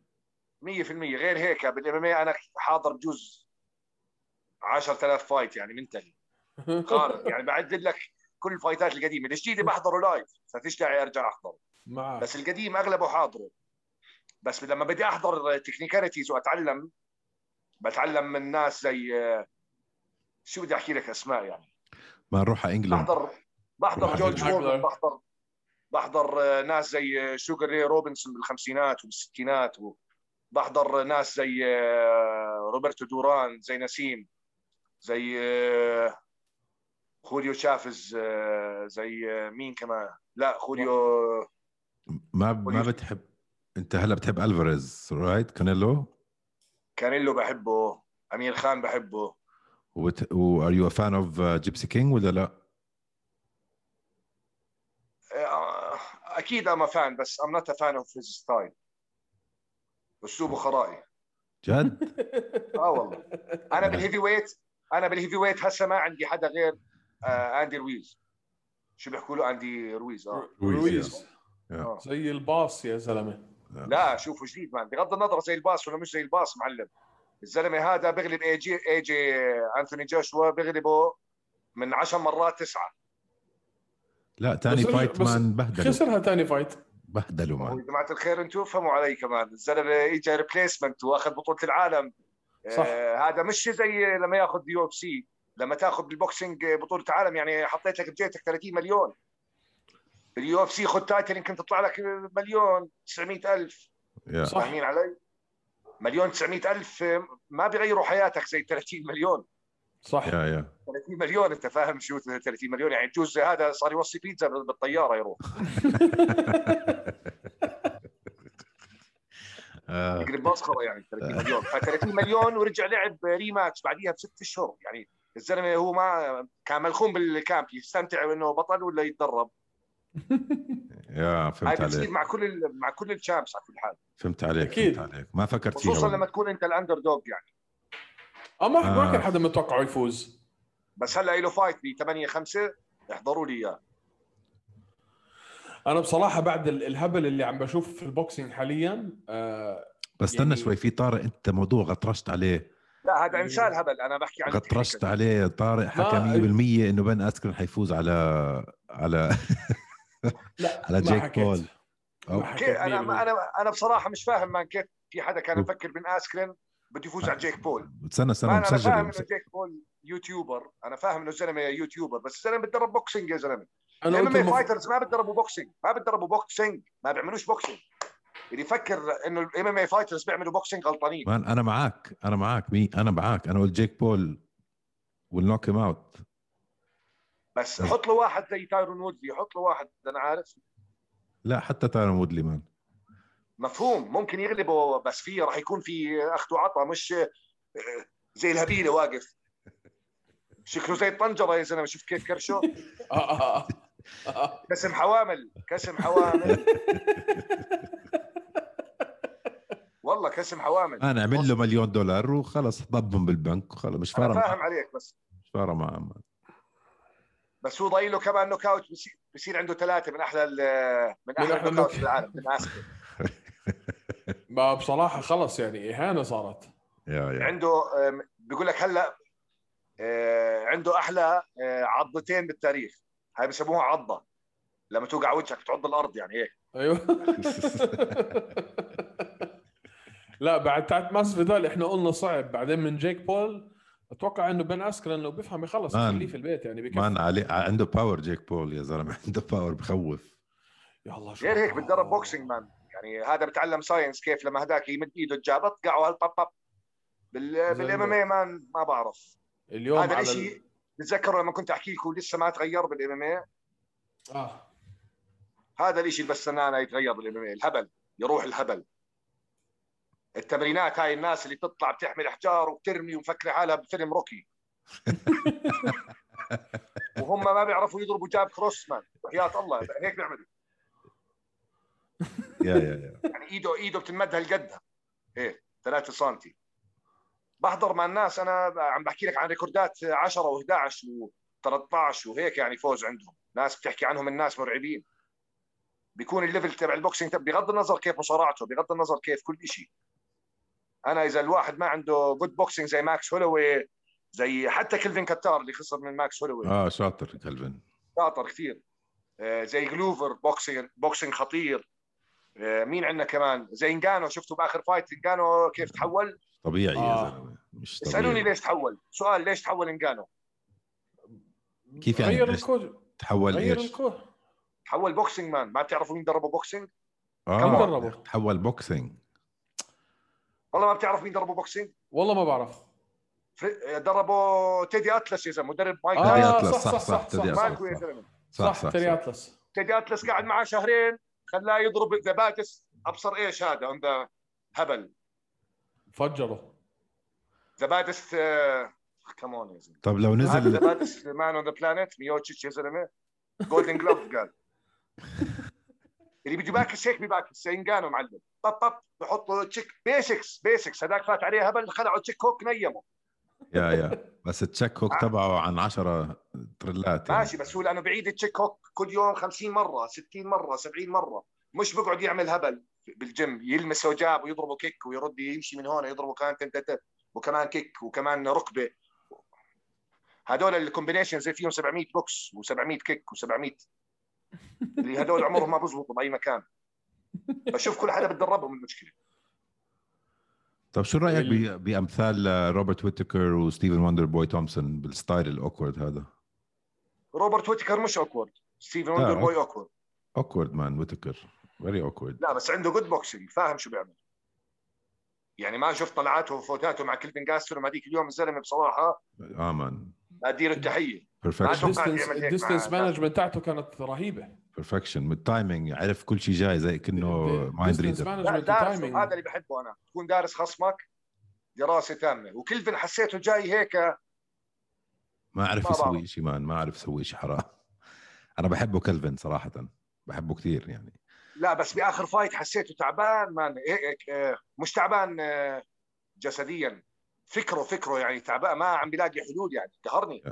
100% غير هيك بال MMA أنا حاضر بجوز 10000 fight يعني منتهي خالص [LAUGHS] يعني بعد لك كل الفايتات القديمة. الجديده بحضره live؟ ففيش داعي أرجع أحضره. معك. بس القديم أغلبه حاضره. بس لما بدي أحضر technicalities وأتعلم بتعلم من ناس زي شو بدي أحكي لك أسماء يعني؟ ما نروح على إنجلند. بحضر بحضر جورج فورمان بحضر بحضر ناس زي شوغر روبنسون بالخمسينات والستينات بحضر ناس زي روبرتو دوران زي نسيم. زي خوليو شافز زي مين كمان؟ لا خوليو ما ما بتحب انت هلا بتحب ألفاريز right كانيلو؟ كانيلو بحبه أمير خان بحبه. وبت... و are you fan of Gypsy King ولا لا؟ آه، أكيد I'm fan بس I'm not fan of his style أسلوبه خرائي. جد؟ آه والله. أنا [LAUGHS] بال heavyweight أنا بال heavyweight هسه ما عندي حدا غير آه أندي رويز. شو بيحكوا له؟ أندي رويز آه. رويز آه. زي الباص يا زلمة. لا شوفوا جديد man. بغض النظر زي الباص ولا مش زي الباص معلم. الزلمة هذا بغلب AJ AJ انثوني جوشوا بغلبه من 10 مرات تسعة. لا ثاني fight man بهدله خسرها ثاني fight. بهدلوا man. يا جماعة الخير أنتم فهموا علي كمان. الزلمة اجى replacement وأخذ بطولة العالم. صح. آه هذا مش زي لما ياخذ UFC لما تاخذ بال boxing بطولة عالم يعني حطيت لك بجيبتك 30 مليون. بال UFC خذ title يمكن تطلع لك مليون 900000 yeah. فاهمين علي؟ مليون 900000 ما بيغيروا حياتك زي 30 مليون. صح. yeah yeah. 30 مليون أنت فاهم شو 30 مليون؟ يعني جوز هذا صار يوصي بيتزا بالطيارة يروح. [LAUGHS] يقلب مسخره يعني 30 مليون. ف 30 مليون ورجع لعب rematch بعديها بست اشهر يعني الزلمة هو ما كان ملخوم بال camp يستمتع انه بطل ولا يتدرب. [LAUGHS] yeah فهمت عليك. هاي مع كل مع كل ال champs على كل حال. فهمت عليك أكيد. فهمت عليك. ما فكرت فيها خصوصا لما تكون أنت ال underdog يعني. آه ما آه. ما كان حدا متوقعه يفوز. بس هلا له fight ب 8 5 احضروا لي إياه. أنا بصراحة بعد الهبل اللي عم بشوف في ال boxing حاليا آه بس استنى يعني... شوي في طارق أنت موضوع غطرشت عليه. لا هذا انسان هبل أنا بحكي عن غطرشت عليه. طارق حكى 100% إنه بن أسكرن حيفوز على على لا [LAUGHS] على جيك بول. أنا أنا أنا بصراحة مش فاهم man كيف في حدا كان يفكر بن أسكرن بده يفوز على جيك بول. استنى استنى أنا فاهم إنه جيك بول YouTuber. أنا فاهم إنه الزلمه YouTuber بس الزلمه بتدرب boxing يا زلمة. ال MMA fighters ما بتدربوا boxing ما بتدربوا boxing ما بيعملوش boxing. اللي يفكر إنه ال MMA fighters بيعملوا boxing غلطانين. man أنا معك أنا معك man أنا معك أنا قلت جيك بول will knock him out بس حط له واحد زي تايرون وودلي حط له واحد أنا عارف. لا حتى تايرون وودلي man مفهوم ممكن يغلبه بس في راح يكون في اخذ وعطاء مش آه، زي الهبيله واقف. شكله زي الطنجرة يا زلمة شوف كيف كرشه. [LAUGHS] [LAUGHS] كسم حوامل كسم حوامل. [LAUGHS] والله كسم حوامل. أنا أعمل له مليون دولار وخلص ضبهم بالبنك وخلص. مش فارق فاهم عليك بس. مش فارق معه. بس هو ضايل له كمان نوك أوت بصير عنده ثلاثة من أحلى من أحلى النوك أوت في العالم من [LAUGHS] ما بصراحة خلص يعني إهانة صارت. يا يا. عنده بيقول لك هلا آه، عنده أحلى آه، عضتين بالتاريخ. هاي بسموها عضة. لما توقع وجهك تعض الأرض يعني هيك أيوه. [LAUGHS] لا بعد تاعت ماس فيدال إحنا قلنا صعب. بعدين من جيك بول أتوقع إنه بن أسكر إنه بيفهم يخلص يخليه في البيت يعني بكفي. مان علي عنده باور جيك بول يا زلمة عنده باور بخوف. يا الله غير هيك بتدرب بوكسينج مان. يعني هذا بتعلم ساينس كيف لما هذاك يمد إيده الجابه طقعه هالباب باب بالام ام اي مان ما بعرف. اليوم هذا الشيء ال... بتذكروا لما كنت أحكي لكم لسه ما تغير بالإم إم اي آه. هذا الشيء اللي بستنى يتغير بال MMA الهبل يروح الهبل. التمرينات هاي الناس اللي بتطلع بتحمل أحجار وبترمي ومفكرة حالها بفيلم روكي. [LAUGHS] وهم ما بيعرفوا يضربوا jab cross man وحياة الله هيك بيعملوا. [LAUGHS] yeah yeah yeah. يعني إيده إيده بتنمد هالقد إيه 3 سم بحضر مع الناس أنا عم بحكي لك عن ريكوردات 10 و11 و13 وهيك يعني فوز عندهم. ناس بتحكي عنهم الناس مرعبين. بيكون ال level تبع ال boxing بغض النظر كيف مصارعته بغض النظر كيف كل شيء أنا إذا الواحد ما عنده good boxing زي ماكس هولوي زي حتى كلفين كتار اللي خسر من ماكس هولوي. آه شاطر كلفين شاطر كثير. آه زي جلوفر boxing boxing خطير. آه مين عندنا كمان؟ زي إنجانو شفتوا بآخر fight إنجانو كيف تحول؟ طبيعي آه. يا زلمة. مش طبيعي. اسالوني ليش تحول؟ سؤال ليش تحول إنجانو؟ كيف يعني غير الكود تحول غير إيش؟ الكود تحول بوكسينج مان. ما بتعرفوا مين دربه بوكسينج؟ آه كم دربه تحول بوكسينج. والله ما بتعرف مين دربه بوكسينج؟ والله ما بعرف. دربوا تيدي أتلس يا زلمة مدرب مايك آه صح صح صح صح تيدي أتلس. صح صح تيدي أتلس. تيدي أتلس قاعد معاه شهرين خلاه يضرب ذباتس أبصر إيش هذا عنده هبل. فجره ذباتس كمان يا زلمه طب لو نزل ذباتس مان اون ذا بلانيت ميوتشيتش يا زلمه جولدن جلوف قال اللي بده باكس هيك بباكس سينجانو معلم. طب طب بحطوا تشيك بيسكس بيسكس هذاك فات عليه هبل خلعوا تشيك هوك نيمه. يا يا. بس التشيك هوك تبعه عن 10 تريلات يعني. ماشي بس هو لأنه بعيد التشيك هوك كل يوم 50 مرة 60 مرة 70 مرة. مش بقعد يعمل هبل بالجيم يلمس و jab ويضربه kick ويرد يمشي من هون يضربه كمان تنتت وكمان kick وكمان ركبة. هذول ال combination زي فيهم 700 بوكس و700 kick و700 اللي هذول عمرهم ما بزبطوا بأي مكان. بشوف كل حدا بتدربهم المشكلة. طيب شو رأيك ال... بأمثال روبرت ويتكر وستيفن وندر بوي تومسون بال style ال awkward هذا؟ روبرت ويتكر مش awkward. ستيفن وندر بوي awkward. awkward man ويتكر. very awkward لا بس عنده good boxing فاهم شو بيعمل. يعني ما شفت طلعاته وفوتاته مع كلفن جاستر هذيك اليوم الزلمة بصراحة. آه man اديله التحيه ال distance management تاعته كانت رهيبة. perfection من ال timing عرف كل شيء جاي زي كأنه mind reader هذا اللي بحبه أنا. تكون دارس خصمك دراسة تامة. وكلفن حسيته جاي هيك. ما أعرف يسوي شيء man. ما أعرف يسوي شيء حرام. أنا بحبه كلفن صراحة. بحبه كثير يعني. لا بس بآخر fight حسيته تعبان man آه، مش تعبان آه، جسديا. فكره فكره يعني تعبان ما عم بيلاقي حلول يعني قهرني.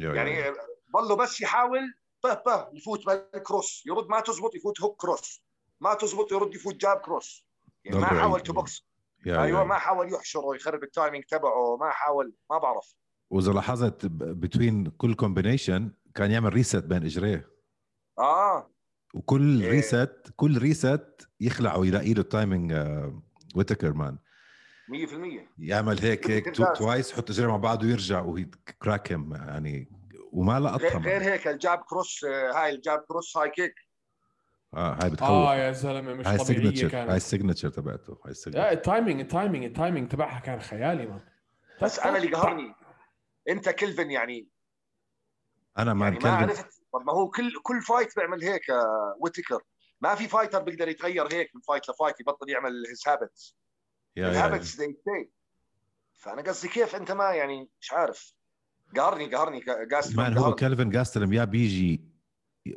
يعني ضله بس يحاول به به يفوت بال cross يرد ما تزبط يفوت hook cross. ما تزبط يرد يفوت jab cross. يعني ما حاول to box. أيوه ما حاول يحشره يخرب ال timing تبعه ما حاول ما بعرف. وإذا لاحظت between كل combination كان يعمل rest بين إجريه. آه. وكل إيه. rest كل rest يخلع ويلاقي له ال timing ويتكر man 100% يعمل هيك هيك twice يحط اجريه مع بعض ويرجع وهي كراكم يعني وما لقطها غير هيك ال jab cross هاي ال jab cross هاي kick آه هاي بتخوف. آه يا زلمة مش هاي طبيعية كانت. هاي السيجنتشر تبعته هاي السيجنتشر التايمينج التايمينج التايمينج تبعها كان خيالي man بس أنا اللي قهرني. أنت كلفن يعني. أنا ما يعني ما عرفت طب ما هو كل كل fight بيعمل هيك ويتكر ما في fighter بيقدر يتغير هيك من fight ل fight يبطل يعمل his habits ال habits they stay فأنا قصدي كيف أنت ما يعني مش عارف. قهرني قهرني جاستلم هو كلفن جاستلم يا بيجي 100%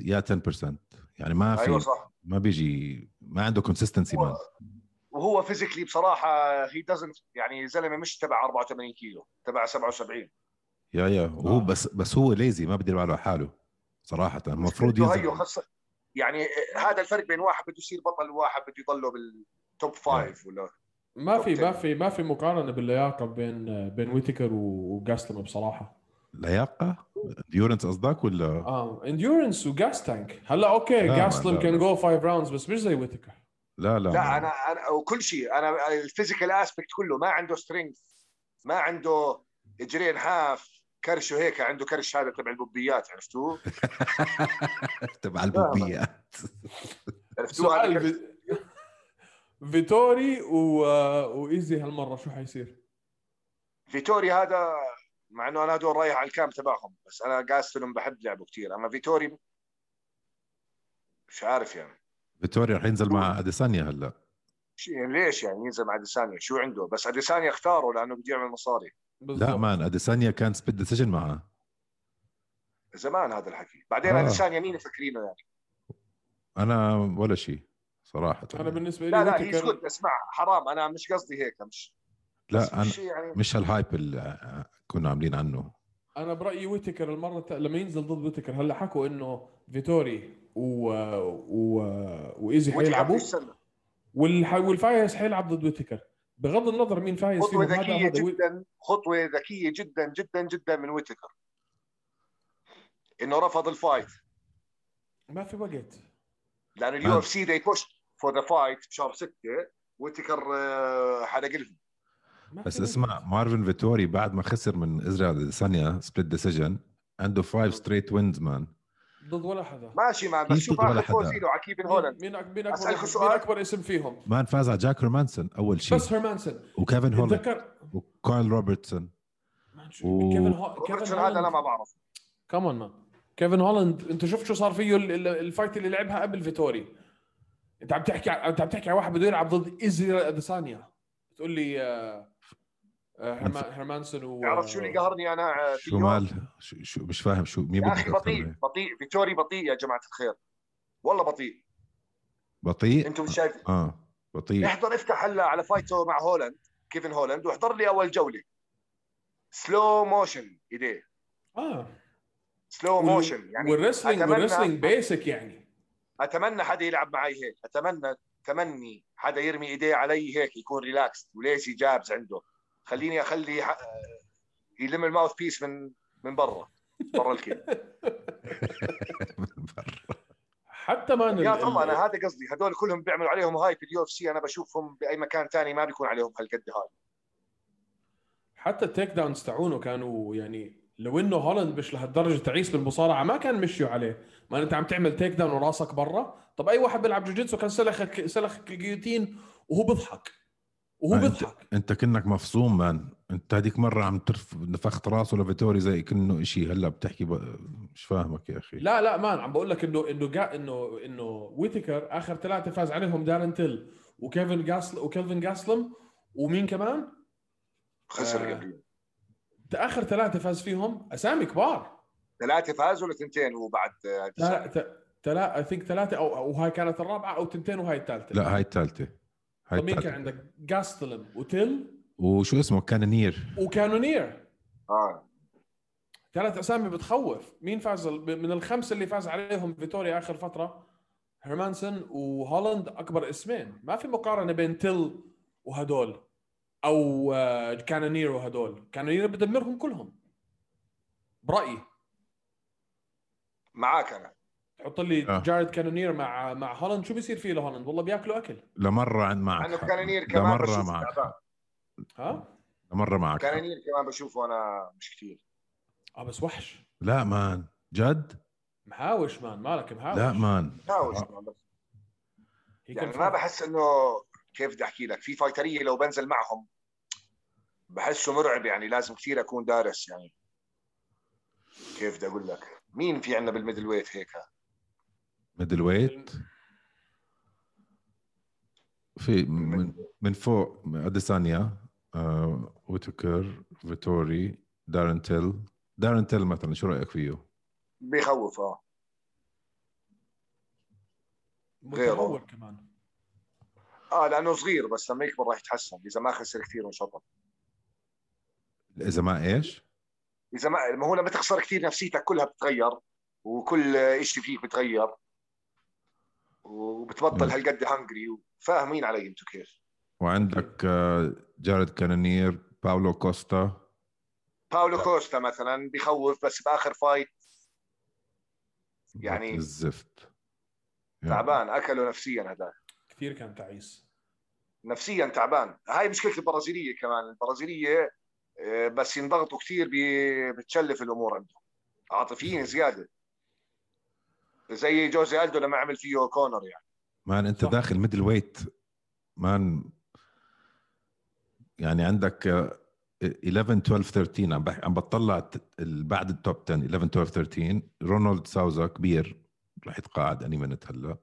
يا 10% يعني ما في أيوة صح. ما بيجي ما عنده consistency man وهو physically بصراحة he doesn't يعني زلمة مش تبع 84 كيلو تبع 77 yeah yeah وهو آه. بس بس هو lazy ما بدير باله على حاله صراحة. المفروض ينزل. يعني هذا الفرق بين واحد بده يصير بطل وواحد بده يضله بال top five ولا ما في ما في ما في مقارنة باللياقة بين بين ويتكر وجاستلم بصراحة. لياقة؟ endurance قصدك ولا؟ آه endurance و gas tank هلأ okay جاستلم كان go 5 rounds بس مش زي ويتكر لا لا لا أنا أنا وكل شيء. أنا ال physical aspect كله ما عنده strength ما عنده اجرين حاف كرشه هيك عنده كرش هذا تبع البوبيات عرفتوه؟ [LAUGHS] تبع البوبيات. عرفتوه فيتوري و... وإيزي هالمرة شو حيصير؟ فيتوري هذا مع إنه أنا هدول رايح على الكام تبعهم بس أنا جاستلم بحب لعبه كثير أما فيتوري مش عارف يعني. فيتوري رح ينزل مع أديسانيا هلأ. ليش يعني ينزل مع أديسانيا؟ شو عنده؟ بس أديسانيا اختاره لأنه بده يعمل مصاري. لا man أديسانيا كان split decision معه زمان هذا الحكي. بعدين آه. أديسانيا مين مفكرينه يعني. أنا ولا شيء صراحة. أنا بالنسبة لي لا لا هي كان... اسمع حرام أنا مش قصدي هيك مش لا أنا يعني... مش هال hype اللي كنا عاملين عنه. أنا برأيي ويتكر المرة لما ينزل ضد ويتكر هلا حكوا إنه فيتوري و... و... وإيزي حيلعبوا. والح... والفايز حيلعب ضد ويتكر. بغض النظر مين فايز خطوة ذكية جدا خطوة ذكية جدا جدا جدا من ويتكر. إنه رفض ال fight. ما في وقت. لأنه ال UFC they push for the fight بشهر 6 ويتكر حلق لهم بس اسمع مارفن فيتوري بعد ما خسر من ازرائيل ثانية split decision عنده five straight wins man ضد ولا حدا. ماشي man بس شوف اخر فوز له على كيفن هولاند. مين مين اكبر مين أكبر اسم فيهم؟ man فاز على جاك هيرمانسون أول شيء. بس هيرمانسون وكيفن هولاند ذكر وكارل روبرتسون. و... كيفن هو... كيفن هذا أنا ما بعرف. كمان man كيفن هولاند انت شفت شو صار فيه ال fight اللي لعبها قبل فيتوري؟ انت عم تحكي انت عم تحكي على واحد بده يلعب ضد ازرائيل اديسانيا تقول لي آه هيرمانسون و تعرف شو اللي قهرني أنا آه، شو مال؟ شو, شو مش فاهم شو مين يا أخي بطيء بطيء. فيتوري بطيء يا جماعة الخير. والله بطيء. بطيء؟ أنتم مش شايفين آه بطيء. احضر افتح هلا على فايته مع هولاند كيفن هولاند واحضر لي أول جولة. slow motion إيديه. آه. slow motion يعني وال wrestling وال wrestling basic يعني. أتمنى حدا يلعب معي هيك. اتمنى تمني حدا يرمي إيديه علي هيك يكون relaxed و lazy jabs عنده. خليني أخلي يلم ال mouthpiece من من برا برا ال cage. [LAUGHS] حتى ما يا طبعا أنا هذا قصدي. هذول كلهم بيعملوا عليهم hype في ال UFC أنا بشوفهم بأي مكان ثاني ما بيكون عليهم هالقد هاي. حتى ال takedowns تاعونه كانوا يعني لو إنه هولند مش لهالدرجة تعيس بالمصارعة ما كان مشيوا عليه. ما انت عم تعمل takedown وراسك برا. طب أي واحد بيلعب جوجيتسو كان سلخ سلخ ال guillotine وهو بيضحك. وهو بيضحك. أنت كانك مفصوم man. أنت هذيك مرة عم ترف نفخت راسه لفيتوري زي كأنه شيء هلأ بتحكي ب... مش فاهمك يا أخي. لا لا man عم بقول لك انه إنه جا انه إنه ويتكر آخر ثلاثة فاز عليهم دارن تيل وكلفن جاسل وكلفن جاستلم ومين كمان؟ خسر آه آخر ثلاثة فاز فيهم أسامي كبار. ثلاثة فاز ولا ثنتين وبعد ثلاثة I think ثلاثة أو وهاي كانت الرابعة أو ثنتين وهاي الثالثة. لا هاي الثالثة. هاي مين كان عندك؟ جاستلم وتيل؟ وشو اسمه؟ كانونير. وكانونير. آه. ثلاث أسامي بتخوف. مين فاز من الخمسة اللي فاز عليهم فيتوريا آخر فترة؟ هيرمانسون وهولند أكبر اسمين. ما في مقارنة بين تيل وهدول أو آه، كانونير وهدول. كانونير بدمرهم كلهم. برأيي. معاك أنا. حط لي آه. جارد كانونير مع مع هولند شو بيصير فيه لهولند والله بياكلوا أكل. لمرة عند معك. أنا كانونير كمان لمره معك. ها؟ لمرة معك. كانونير كمان بشوفه أنا مش كثير آه بس وحش. لا man. جد؟ محاوش man. مالك محاوش لا man. محاوش man بس. يعني ما بحس إنه كيف بدي أحكي لك. في fighter ية لو بنزل معهم بحسه مرعب يعني. لازم كثير أكون دارس يعني. كيف بدي أقول لك؟ مين في عندنا بال middleweight هيك؟ middleweight. في من, من فوق أديسانيا آه، ويتكر فيتوري دارن تيل دارن تيل مثلا شو رأيك فيه؟ بيخوف آه. غيره. كمان. آه لأنه صغير بس لما يكبر راح يتحسن إذا ما خسر كثير انشطب إذا ما إيش؟ إذا ما ما هو لما تخسر كثير نفسيتك كلها بتتغير وكل شيء فيك بتغير. وبتبطل هالقد hungry فاهمين علي أنتم كيف وعندك آه، جارد كانونير باولو كوستا. باولو كوستا مثلا بخوف بس بآخر fight يعني الزفت تعبان أكله نفسيا هذا. كثير كان تعيس. نفسيا تعبان. هاي مشكلة البرازيلية كمان. البرازيلية آه، بس ينضغطوا كثير بتشلف الأمور عندهم. عاطفيين زيادة. زي جوزي ألدو لما عمل فيه كونر يعني. man أنت صح. داخل middleweight man يعني عندك 11 12 13 عم عم بطلع بعد ال top 10 11 12 13 رونالد ساوزا كبير رح يتقاعد any minute هلا.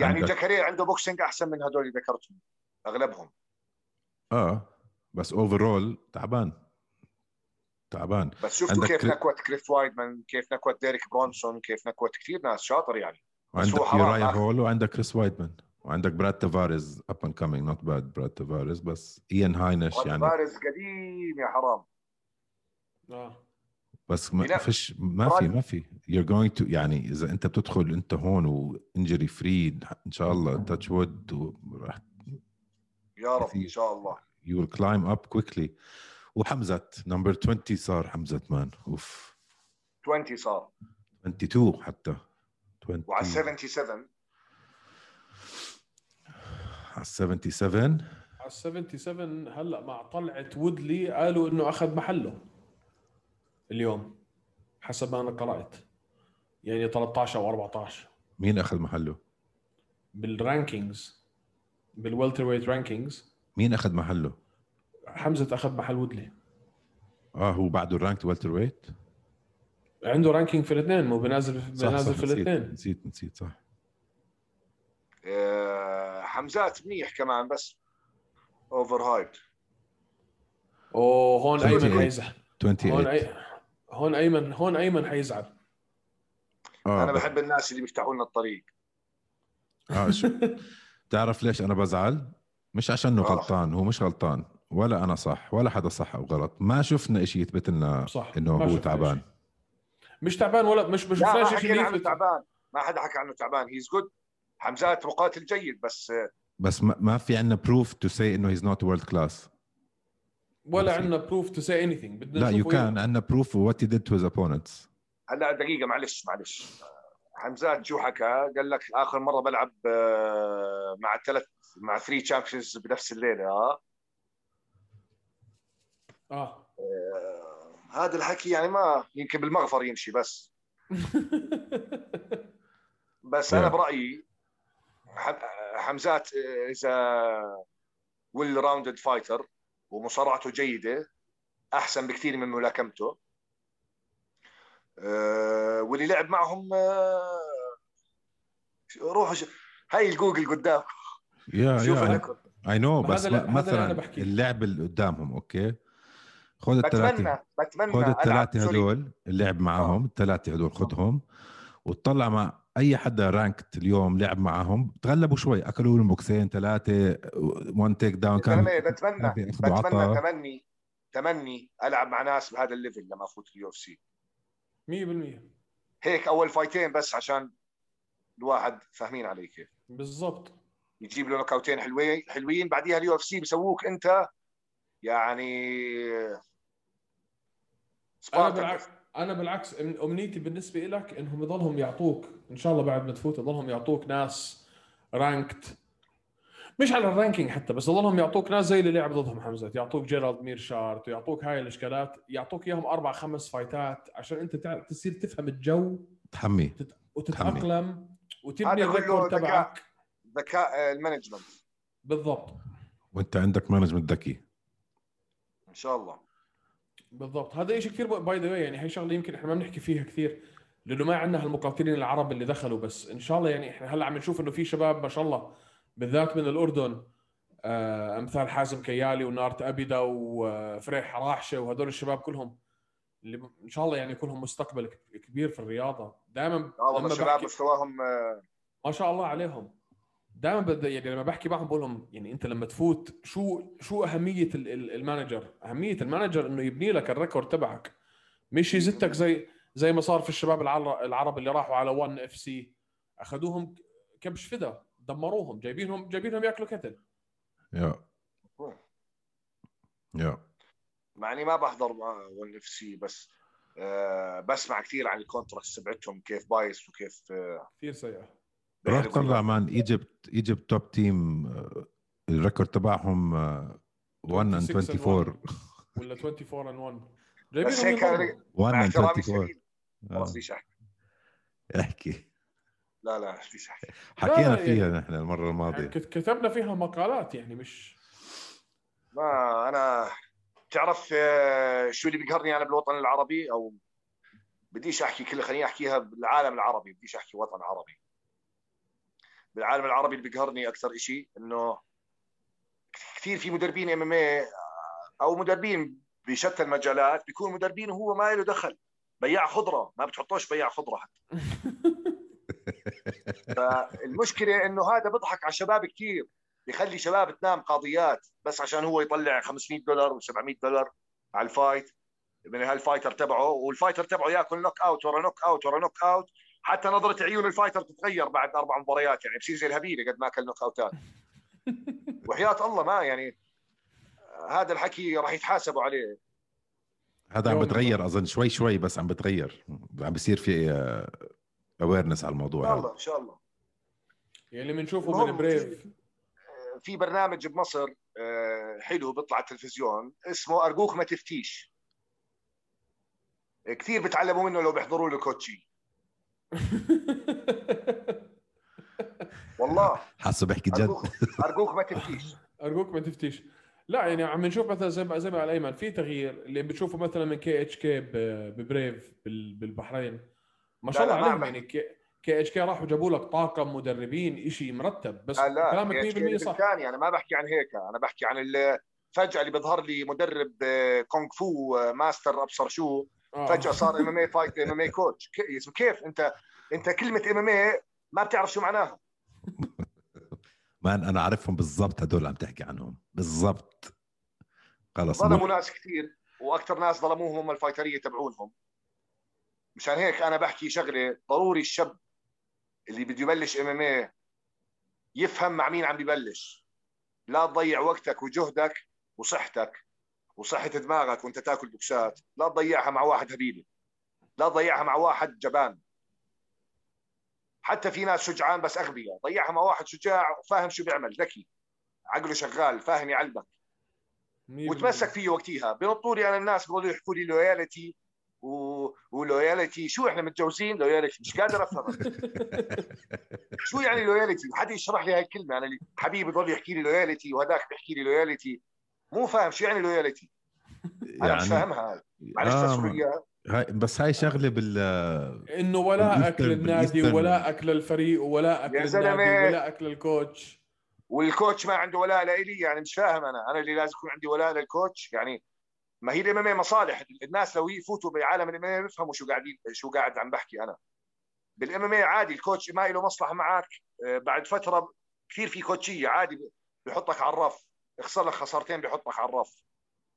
يعني جاكاري عنده boxing أحسن من هدول اللي ذكرتهم أغلبهم. آه بس overall تعبان. تعبان. بس شفتوا كيف نكوت كريس وايدمان كيف نكوت ديريك برونسون كيف نكوت كثير ناس شاطر يعني. وعندك يورايا هول وعندك كريس وايدمان. وعندك براد تافاريز up and coming not bad براد تافاريز بس ايان هاينش يعني. تافاريز قديم يا حرام. آه. بس ما فيش ما في ما في. You're going to يعني إذا أنت بتدخل أنت هون و hungry very إن شاء الله touch wood وراح يا رب إن شاء الله. You will climb up quickly. وحمزة number 20 صار حمزة man. أوف. 20 صار. 22 حتى. 20 وعلى 77 على 77 على 77 هلأ مع طلعة وودلي قالوا إنه أخذ محله اليوم حسب ما أنا قرأت. يعني 13 أو 14 مين أخذ محله؟ بال rankings بال welterweight rankings مين أخذ محله؟ حمزة أخذ محل وودلي. آه هو بعده ال rank welterweight عنده ranking في الاثنين مو بنازل بنازل في الاثنين. نسيت نسيت صح. آه حمزات منيح كمان بس over hype أوه هون أيمن حيزعل. هون أي... هون ايمن هون أيمن حيزعل. آه أنا بحب الناس اللي بيفتحوا لنا الطريق. آه شو؟ [LAUGHS] تعرف ليش أنا بزعل؟ مش عشانه آه. غلطان هو مش غلطان. ولا أنا صح ولا حدا صح أو غلط. ما شفنا شيء يثبت لنا صح. إنه هو تعبان. مش تعبان ولا مش مش شفناش شيء عنه تعبان. ما حدا حكى عنه تعبان. he's good حمزات مقاتل جيد بس بس ما, ما في عندنا proof to say إنه he's not world class ولا عندنا proof to say anything لا you كان عندنا proof what he did to his opponents هلا دقيقة معلش معلش. حمزات شو حكى؟ قال لك آخر مرة بلعب آه، مع الثلاث مع three champions بنفس الليلة آه. آه. هذا الحكي يعني ما يمكن بالمغفر يمشي بس. [LAUGHS] بس أنا برأيي حمزات إذا well rounded fighter ومصارعته جيدة أحسن بكثير من ملاكمته. أه واللي لعب معهم أه روحوا هاي الجوجل قدام. yeah yeah I know بس مثلا اللعب اللي قدامهم أوكي؟ خذ الثلاثة. بتمنى خذ الثلاثة هدول اللعب معهم الثلاثة هدول خذهم وتطلع مع أي حدا ranked اليوم لعب معهم. تغلبوا شوي أكلوا لهم بوكسين ثلاثة one takedown كان بتمنى بتمنى تمني تمني ألعب مع ناس بهذا ال level لما أفوت ال UFC. 100% هيك أول fight ين بس عشان الواحد فاهمين علي كيف. بالضبط. يجيب له knockout ين حلوين حلوين بعديها ال UFC بسووك أنت يعني أنا بالعكس أنا بالعكس أمنيتي بالنسبة لك إنهم يضلهم يعطوك. إن شاء الله بعد ما تفوت يضلهم يعطوك ناس ranked مش على ال ranking حتى بس يضلهم يعطوك ناس زي اللي لعب ضدهم حمزة. يعطوك جيرالد مير شارت ويعطوك هاي الإشكالات. يعطوك إياهم أربع خمس فايتات عشان أنت تصير تفهم الجو. تحمي. وتتأقلم. وتبني ال record تبعك. ذكاء ال management بالضبط. وأنت عندك management ذكي. ان شاء الله. بالضبط. هذا شيء كثير by the way يعني هي شغلة يمكن إحنا ما بنحكي فيها كثير لأنه ما عندنا هالمقاتلين العرب اللي دخلوا بس إن شاء الله يعني إحنا هلأ عم نشوف إنه في شباب ما شاء الله بالذات من الأردن آه، أمثال حازم كيالي ونارت ابيدا وفريح راحشة وهدول الشباب كلهم اللي إن شاء الله يعني كلهم مستقبل كبير في الرياضة. دائما والله الشباب مستواهم آه، ما شاء الله عليهم. دائما بدي يعني لما بحكي معهم بقول لهم يعني أنت لما تفوت شو شو أهمية ال manager؟ أهمية ال manager إنه يبني لك ال record تبعك. مش يزتك زي زي ما صار في الشباب العرب اللي راحوا على 1 FC أخذوهم كبش فدا دمروهم جايبينهم جايبينهم ياكلوا كتل. يا. يا. مع إني ما بحضر 1 FC بس أه بسمع كثير عن ال contracts تبعتهم كيف biased وكيف أه كثير سيئة. روح طلع man Egypt Egypt Top Team ال record تبعهم 1 and 24 ولا 24 and 1 بس هيك 1 and 24 خلاص فيش احكي احكي. لا لا فيش احكي حكينا فيها يعني نحن المرة الماضية. يعني كتبنا فيها مقالات يعني مش ما أنا تعرف آه، شو اللي بيقهرني أنا بالوطن العربي؟ أو بديش أحكي كل خليني أحكيها بالعالم العربي بديش أحكي وطن عربي. بالعالم العربي اللي بيقهرني أكثر شيء إنه كثير في مدربين MMA أو مدربين بشتى المجالات بيكون مدربين وهو ما له دخل. بياع خضرة ما بتحطوش بياع خضرة حتى. [LAUGHS] فالمشكلة إنه هذا بيضحك على الشباب كثير. بيخلي شباب تنام قاضيات بس عشان هو يطلع 500 دولار و700 دولار على ال fight من هال fighter تبعه وال fighter تبعه ياكل knockout ورا knockout ورا knockout حتى نظرة عيون ال fighter تتغير بعد أربع مباريات يعني بصير زي الهبيله قد ما اكل knockout ات وحياة الله ما يعني هذا الحكي راح يتحاسبوا عليه. هذا عم بتغير أظن شوي شوي بس عم بتغير. عم بصير في awareness على الموضوع. إن شاء الله إن شاء الله. يعني اللي بنشوفه من بريف في برنامج بمصر آه، حلو بيطلع على التلفزيون اسمه أرجوك ما تفتيش. كثير بتعلموا منه لو بيحضروا له كوتشي [LAUGHS] والله. حاسه بحكي جد. ارجوك ما تفتيش. أرجوك ما تفتيش. لا يعني عم نشوف مثلا زي ما زي ما الايمن في تغيير اللي بتشوفه مثلا من KHK ببريف بالبحرين. ما شاء الله عليهم يعني. K KHK راحوا جابوا لك طاقم مدربين شيء مرتب بس لا كلامك 100% صح. ثاني أنا ما بحكي عن هيك. أنا بحكي عن فجأة اللي بيظهر لي مدرب كونغ فو ماستر أبصر شو آه. فجأة صار إم إم اي فايت إم إم اي كوتش. كيف؟ انت أنت كلمة MMA ما بتعرف شو معناها. [LAUGHS] man أنا عارفهم بالضبط هدول عم تحكي عنهم. بالضبط. خلص ظلموا ناس كثير وأكثر ناس ظلموهم هم الفايترية تبعونهم مشان هيك أنا بحكي شغلة ضروري الشاب اللي بده يبلش MMA يفهم مع مين عم ببلش. لا تضيع وقتك وجهدك وصحتك. وصحه دماغك وانت تاكل بوكسات لا تضيعها مع واحد هبيله لا تضيعها مع واحد جبان. حتى في ناس شجعان بس أغبياء. ضيعها مع واحد شجاع وفاهم شو بيعمل ذكي. عقله شغال فاهم يعلمك. وتمسك فيه وقتها. بنطوا لي أنا الناس بيقولوا يحكوا لي loyalty و... و loyalty شو إحنا متجوزين؟ loyalty مش قادر أفهم. [LAUGHS] شو يعني loyalty حد يشرح لي هاي الكلمة؟ أنا حبيبي بضل يحكي لي loyalty وهذاك بيحكي لي loyalty مو فاهم شو يعني loyalty أنا يعني... مش فاهمها معلش آه هاي بس هاي شغلة بال إنه ولا أكل النادي ولا أكل الفريق ولا أكل النادي ولا أكل الكوتش. والكوتش ما عنده ولاء لإلي يعني مش فاهم أنا. أنا اللي لازم يكون عندي ولاء للكوتش. يعني ما هي الام مصالح. الناس لو يفوتوا بعالم الام بيفهموا شو قاعدين شو قاعد عم بحكي أنا. بالام عادي الكوتش ما له مصلحة معك. آه، بعد فترة كثير في كوتشية عادي بيحطك على الرف. يخسر لك خسارتين بيحطك على الرف.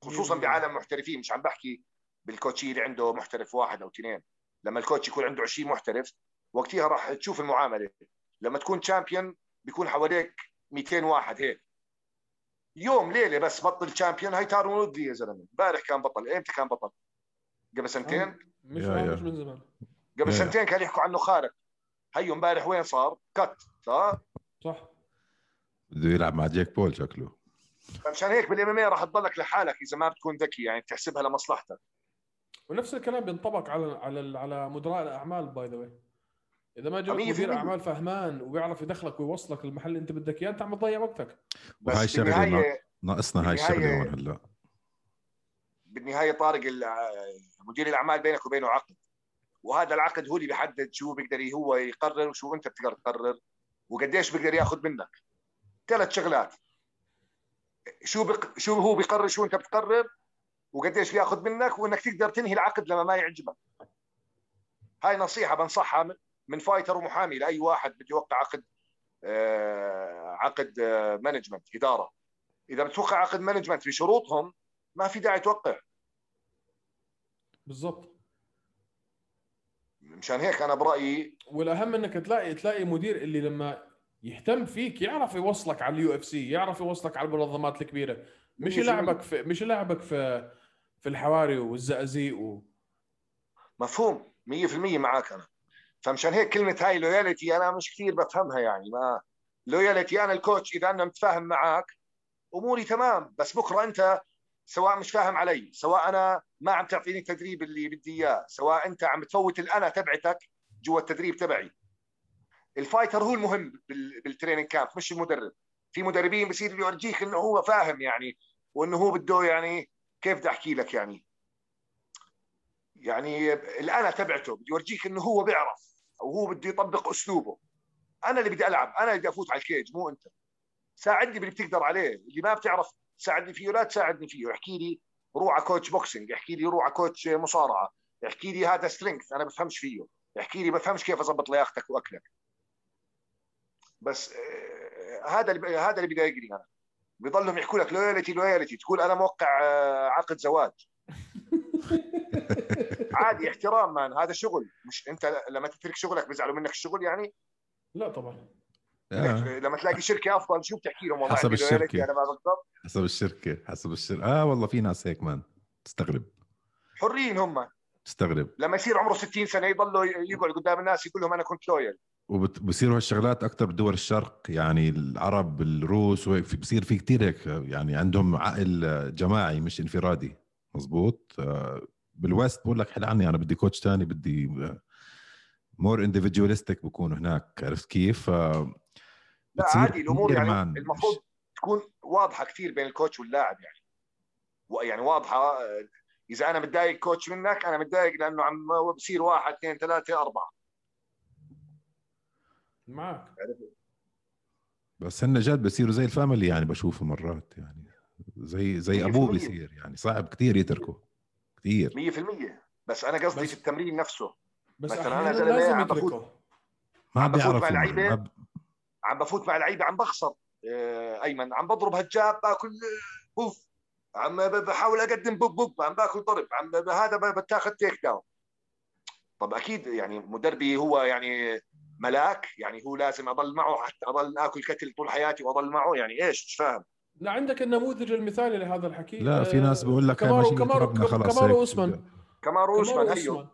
خصوصا بعالم محترفين. مش عم بحكي بالكوتشي اللي عنده محترف واحد أو اثنين. لما ال coach يكون عنده 20 محترف وقتها راح تشوف المعاملة. لما تكون champion بيكون حواليك 200 واحد هيك. يوم ليلة بس بطل champion هاي تايرون وودلي يا زلمة. امبارح كان بطل. إمتى كان بطل؟ قبل سنتين؟ مش مش من زمان. قبل سنتين كانوا يحكوا عنه خارق. هيو امبارح وين صار؟ cut صح؟ صح. بده يلعب مع جيك بول شكله. مشان هيك بال MMA راح تضلك لحالك إذا ما بتكون ذكي يعني تحسبها لمصلحتك. ونفس الكلام بينطبق على على على مدراء الأعمال by the way إذا ما جاك مدير أعمال فهمان وبيعرف يدخلك ويوصلك للمحل اللي أنت بدك إياه أنت عم تضيع وقتك. وهاي الشغله ناقصنا هاي الشغلة هون هلأ. بالنهاية طارق مدير الأعمال بينك وبينه عقد. وهذا العقد هو اللي بيحدد شو بيقدر هو يقرر وشو أنت بتقدر تقرر وقديش بيقدر ياخذ منك. ثلاث شغلات. شو بق... شو هو بيقرر شو انت بتقرر وقديش بياخذ منك وانك تقدر تنهي العقد لما ما يعجبك. هاي نصيحة بنصحها من fighter ومحامي لأي واحد بده يوقع عقد آه عقد آه management إدارة. إذا بتوقع عقد management بشروطهم ما في داعي توقع. بالضبط. مشان هيك أنا برأيي والأهم إنك تلاقي تلاقي مدير اللي لما يهتم فيك يعرف يوصلك على اليو إف سي يعرف يوصلك على المنظمات الكبيرة. مش يلعبك في مش يلعبك في في الحواري والزقازيق و... مفهوم 100% معك أنا. فمشان هيك كلمة هاي loyalty أنا مش كثير بفهمها يعني. ما loyalty أنا ال coach إذا أنا متفاهم معك أموري تمام. بس بكرة أنت سواء مش فاهم علي سواء أنا ما عم تعطيني التدريب اللي بدي إياه سواء أنت عم تفوت الأنا تبعتك جوا التدريب تبعي. ال fighter هو المهم بال training camp مش المدرب. في مدربين بصير يورجيك إنه هو فاهم يعني وإنه هو بده يعني كيف بدي أحكي لك يعني. يعني الانا تبعته بده يورجيك إنه هو بيعرف أو هو بده يطبق أسلوبه. أنا اللي بدي ألعب أنا اللي بدي أفوت على ال cage مو أنت. ساعدني باللي بتقدر عليه اللي ما بتعرف تساعدني فيه لا تساعدني فيه. احكي لي روح على coach boxing احكي لي روح على coach مصارعة احكي لي هذا strength أنا بفهمش فيه. احكي لي بفهمش كيف اضبط لياقتك وأكلك. بس آه، هذا اللي هذا اللي بيضايقني أنا. بيضلهم يحكوا لك loyalty loyalty تقول أنا موقع آه، عقد زواج. [LAUGHS] عادي احترام man هذا شغل. مش أنت لما تترك شغلك بيزعلوا منك الشغل يعني؟ لا طبعا. آه. لما تلاقي شركة أفضل شو بتحكي لهم؟ والله حسب الشركة. أنا ما بالضبط. حسب الشركة حسب الشركة آه والله في ناس هيك man تستغرب. حرين هم. تستغرب. لما يصير عمره 60 سنة يضلوا يقعد قدام الناس يقول لهم أنا كنت loyal وبصيروا هالشغلات أكثر بدول الشرق يعني العرب الروس وهيك بصير في كثير هيك يعني عندهم عقل جماعي مش انفرادي. مزبوط؟ آه، بال West بقول لك حل عني أنا بدي coach ثاني بدي more individualistic بكونوا هناك عرفت كيف؟ لا عادي الأمور يعني المفروض تكون واضحة كثير بين ال coach واللاعب يعني. يعني واضحة إذا أنا متضايق coach منك أنا متضايق لأنه عم بصير واحد اثنين ثلاثة أربعة. معك. بس هن جد بصيروا زي ال family يعني بشوفه مرات يعني. زي زي أبوه بيصير يعني. صعب كثير يتركه. كثير 100% بس أنا قصدي في التمرين نفسه. بس مثلا أنا لازم يتركه. ما بيعرف مع عم بفوت مع لعيبه عم بخسر. آه، أيمن عم بضرب هجاب باكل بوف. عم بحاول أقدم بوب بوب عم باكل ضرب. عم هذا بتاخذ takedown طب أكيد يعني مدربي هو يعني ملاك يعني هو لازم أضل معه حتى أضل آكل كتل طول حياتي وأضل معه يعني إيش؟ مش فاهم. لا عندك النموذج المثالي لهذا الحكي. لا في ناس بقول لك كمارو كمارو كمارو أوسمان. كمارو أوسمان هيو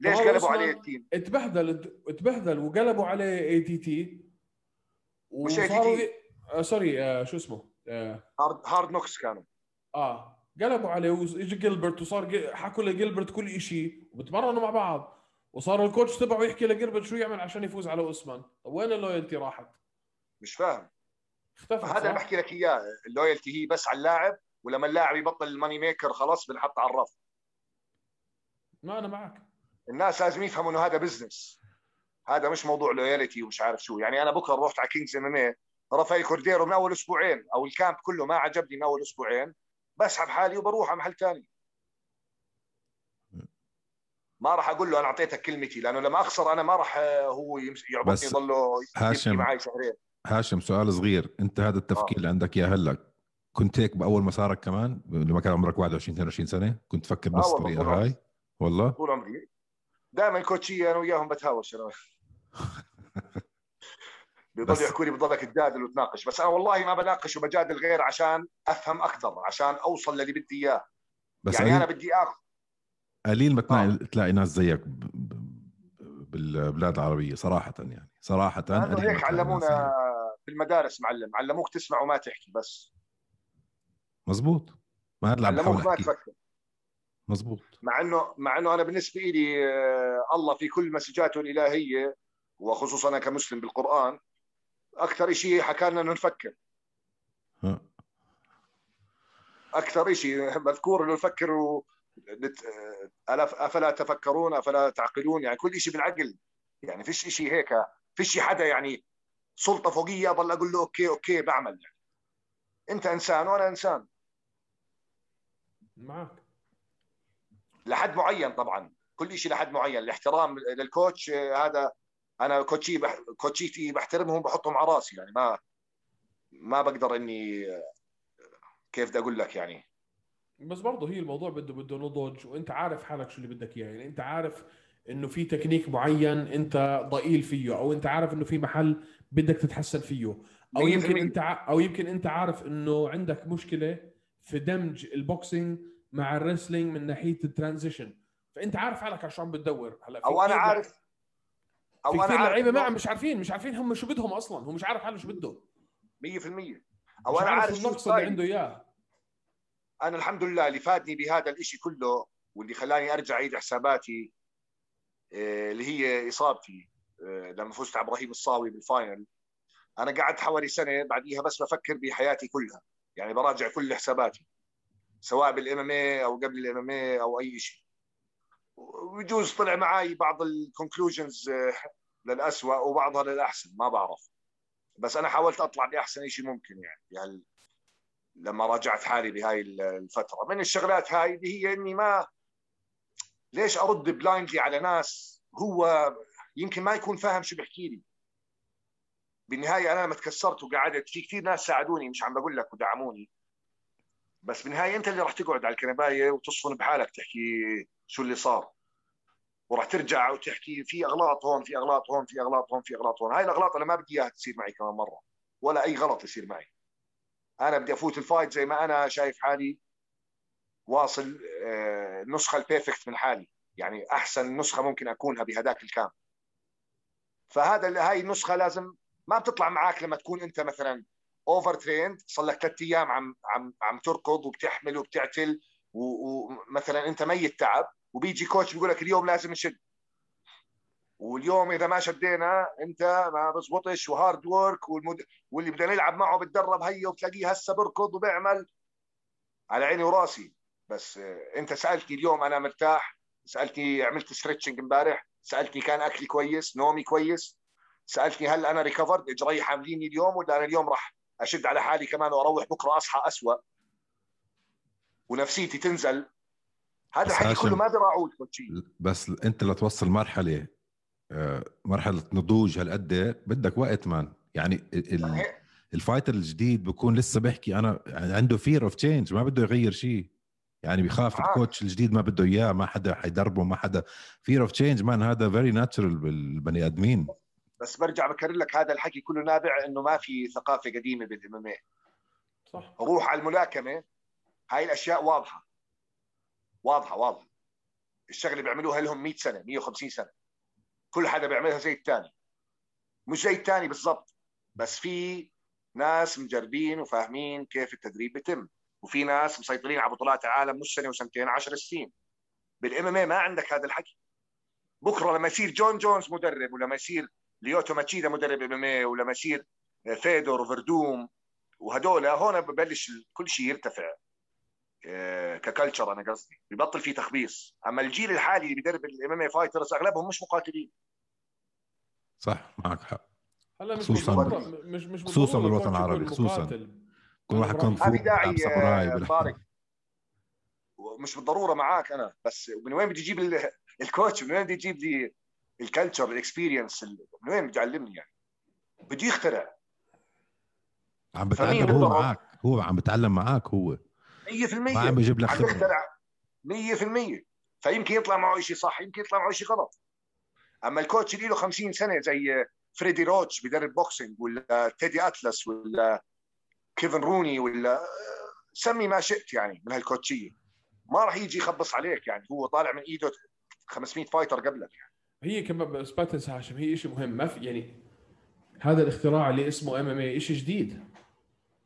ليش قلبوا عليه ال team؟ اتبهدل اتبهدل وقلبوا عليه اي تي تي وصاروا آه sorry آه شو اسمه؟ آه. هارد هارد نوكس كانوا. آه. قلبوا عليه واجى جيلبرت وصار حكوا لجيلبرت كل شيء وبتمرنوا مع بعض. وصار ال coach تبعه يحكي لجيلبرت شو يعمل عشان يفوز على أوسمان. طب وين ال loyalty راحت؟ مش فاهم. اختفت هذا اللي بحكي لك إياه. ال loyalty هي بس على اللاعب ولما اللاعب يبطل ال money maker خلاص بنحط على الرف. ما أنا معك. الناس لازم يفهموا إنه هذا business هذا مش موضوع loyalty ومش عارف شو. يعني أنا بكرة رحت على كينجز ام ام رافائيل كورديرو من أول أسبوعين أو ال camp كله ما عجبني من أول أسبوعين بسحب حالي وبروح على محل ثاني ما راح أقول له أنا أعطيتك كلمتي لأنه لما أخسر أنا ما راح هو يعبطني يضله هاشم معي شهرين. هاشم سؤال صغير. أنت هذا التفكير آه. اللي عندك اياه هلأ كنت هيك بأول مسارك كمان لما كان عمرك 21 22 سنة كنت تفكر بنفس آه الطريقة هاي؟ والله؟ طول عمري. دائما كوتشي أنا وياهم بتهاوش أنا. [LAUGHS] بيضل يحكوا لي بضلك تجادل وتناقش. بس أنا والله ما بناقش وبجادل غير عشان أفهم أكثر عشان أوصل للي بدي إياه. بس يعني أنا بدي آخذ قليل ما تلاقي, آه. تلاقي ناس زيك بالبلاد العربيه صراحة يعني صراحة هيك علمونا في المدارس معلم علموك تسمع وما تحكي بس. مزبوط. ما هذا اللي علموك ما تفكر. مزبوط. مع انه مع إنه أنا بالنسبة لي آه، الله في كل مسجاته الإلهية وخصوصا أنا كمسلم بالقرآن أكثر شيء حكى لنا إنه نفكر. أكثر شيء مذكور إنه نفكر و... أفلا تفكرون أفلا تعقلون؟ يعني كل شيء بالعقل. يعني فيش شيء هيك فيش حدا يعني سلطة فوقية اضل أقول له okay okay بعمل. يعني. أنت إنسان وأنا إنسان. معك. لحد معين طبعا. كل شيء لحد معين. الاحترام لل coach هذا أنا coach ي بح... coach يتي بحترمهم بحطهم على راسي. يعني ما ما بقدر إني كيف بدي أقول لك يعني. بس برضه هي الموضوع بده بده نضج وانت عارف حالك شو اللي بدك إياه. يعني انت عارف إنه في تكنيك معين انت ضئيل فيه أو انت عارف إنه في محل بدك تتحسن فيه. أو يمكن انت. أو يمكن انت عارف إنه عندك مشكلة في دمج ال boxing مع ال wrestling من ناحية ال transition فانت عارف حالك على شو عم بتدور. هلا أو أنا عارف. أو في كثير لعيبة ما مش عارفين مش عارفين هم شو بدهم أصلا. هو مش عارف حاله شو بده. 100% أو أنا عارف النقص اللي عنده إياه. أنا الحمد لله اللي فادني بهذا الشيء كله واللي خلاني أرجع اعيد حساباتي آه، اللي هي إصابتي آه، لما فزت على إبراهيم الصاوي بال final. أنا قعدت حوالي سنة بعديها بس بفكر بحياتي كلها يعني براجع كل حساباتي سواء بال MMA أو قبل ال MMA أو أي شيء ويجوز طلع معي بعض ال conclusions آه، للأسوأ وبعضها للأحسن ما بعرف. بس أنا حاولت أطلع بأحسن شيء ممكن يعني, يعني لما راجعت حالي بهاي الفترة. من الشغلات هاي اللي هي إني ما ليش أرد blindly على ناس هو يمكن ما يكون فاهم شو بيحكي لي. بالنهاية أنا لما تكسرت وقعدت في كثير ناس ساعدوني مش عم بقول لك ودعموني. بس بالنهاية أنت اللي راح تقعد على الكنباية وتصفن بحالك تحكي شو اللي صار. وراح ترجع وتحكي في أغلاط هون في أغلاط هون في أغلاط هون في أغلاط هون. هاي الأغلاط أنا ما بدي إياها تصير معي كمان مرة. ولا أي غلط يصير معي. أنا بدي أفوت الفايت زي ما أنا شايف حالي واصل آه، النسخه ال perfect من حالي. يعني أحسن نسخة ممكن أكونها بهداك ال calm. فهذا هاي النسخة لازم ما بتطلع معك لما تكون أنت مثلا over trained صار لك ثلاث أيام عم عم عم تركض وبتحمل وبتعتل ومثلا أنت ميت تعب وبيجي coach بيقول لك اليوم لازم نشد. واليوم إذا ما شدينا أنت ما بزبطش و hard work والمد... واللي بدنا نلعب معه بتدرب هيا وتلاقيه هسه بركض وبيعمل على عيني وراسي. بس أنت سألتني اليوم أنا مرتاح سألتني عملت stretching امبارح سألتني كان أكلي كويس نومي كويس سألتني هل أنا recovered اجري حامليني اليوم ولا أنا اليوم راح أشد على حالي كمان وأروح بكرة أصحى اسوء ونفسيتي تنزل. هذا الحكي كله ما براعوه الكوتشية بس أنت لتوصل مرحلة آه، مرحلة نضوج هالقد بدك وقت man يعني ال fighter الجديد بكون لسه بيحكي أنا عنده fear of change ما بده يغير شيء. يعني بيخاف آه. ال coach الجديد ما بده إياه ما حدا حيدربه ما حدا. fear of change man هذا very natural بالبني آدمين. بس برجع بكرر لك هذا الحكي كله نابع إنه ما في ثقافة قديمة بال MMA صح. روح على الملاكمة هاي الأشياء واضحة. واضحة واضحة. الشغلة بيعملوها لهم 100 سنة 150 سنة. كل حدا بيعملها زي الثاني مش زي الثاني بالضبط. بس في ناس مجربين وفاهمين كيف التدريب بيتم. وفي ناس مسيطرين على بطولات العالم مش سنة وسنتين 10 سنين. بال MMA ما عندك هذا الحكي. بكرة لما يصير جون جونز مدرب ولما يصير ليوتو ماتشيدا مدرب MMA ولما يصير فيدور وفردوم وهدول هون ببلش كل شيء يرتفع. ك culture أنا قصدي. ببطل في تخبيص. أما الجيل الحالي اللي بيدرب ال MMA fighters أغلبهم مش مقاتلين. صح معك حق. هلا خصوصا مش مش خصوصا بالوطن العربي خصوصا. كل واحد كان ما في داعي آه، طارق مش بالضرورة معاك أنا بس من وين بدي أجيب ال coach [LAUGHS] من وين بدي أجيب لي ال culture ال experience من وين بدي يعلمني يعني؟ بدي يخترع. عم بتعلم هو معك هو عم بتعلم معك هو. 100% ما عم بيجيب لك خبره 100% فيمكن يطلع معه شيء صح يمكن يطلع معه شيء غلط. أما ال coach اللي له 50 سنة زي فريدي روتش بدرب boxing ولا تيدي أتلس ولا كيفن روني ولا سمي ما شئت يعني من هالكوتشية. ما راح يجي يخبص عليك يعني هو طالع من إيده 500 fighter قبلك يعني. هي كمان بس ما تنسى هاشم هي شيء مهم ما في يعني هذا الاختراع اللي اسمه MMA شيء جديد.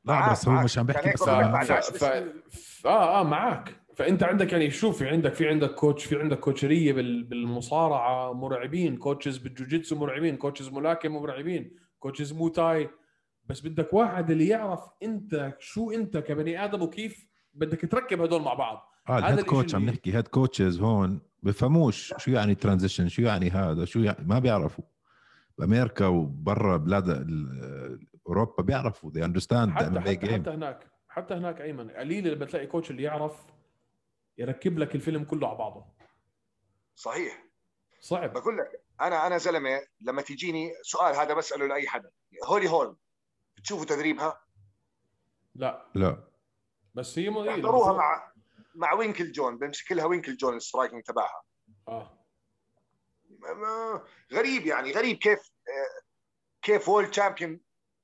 لا بس هو مش عم بحكي بس ف... ف... ف... آه آه معك فأنت عندك يعني شوف في عندك في عندك coach في عندك كوتشية بالمصارعة مرعبين. coaches بالجوجيتسو مرعبين. coaches ملاكمة مرعبين. coaches موتاي. بس بدك واحد اللي يعرف أنت شو أنت كبني آدم وكيف بدك تركب هدول مع بعض. آه ال head coach عم نحكي. head coaches هون بفهموش شو يعني transition شو يعني هذا شو يعني ما بيعرفوا. بامريكا وبرا بلاد أوروبا بيعرفوا they understand حتى, حتى, حتى هناك حتى هناك أيمن قليل اللي بتلاقي coach اللي يعرف يركب لك الفيلم كله على بعضه. صحيح. صعب. بقول لك أنا أنا زلمة لما تجيني سؤال هذا بسأله لأي حدا. هولي هولم بتشوفوا تدريبها؟ لا. لا. بس هي مو يحضروها مع مع وينكل جون بمسك لها وينكل جون ال striking تبعها. آه. غريب يعني غريب كيف كيف world champion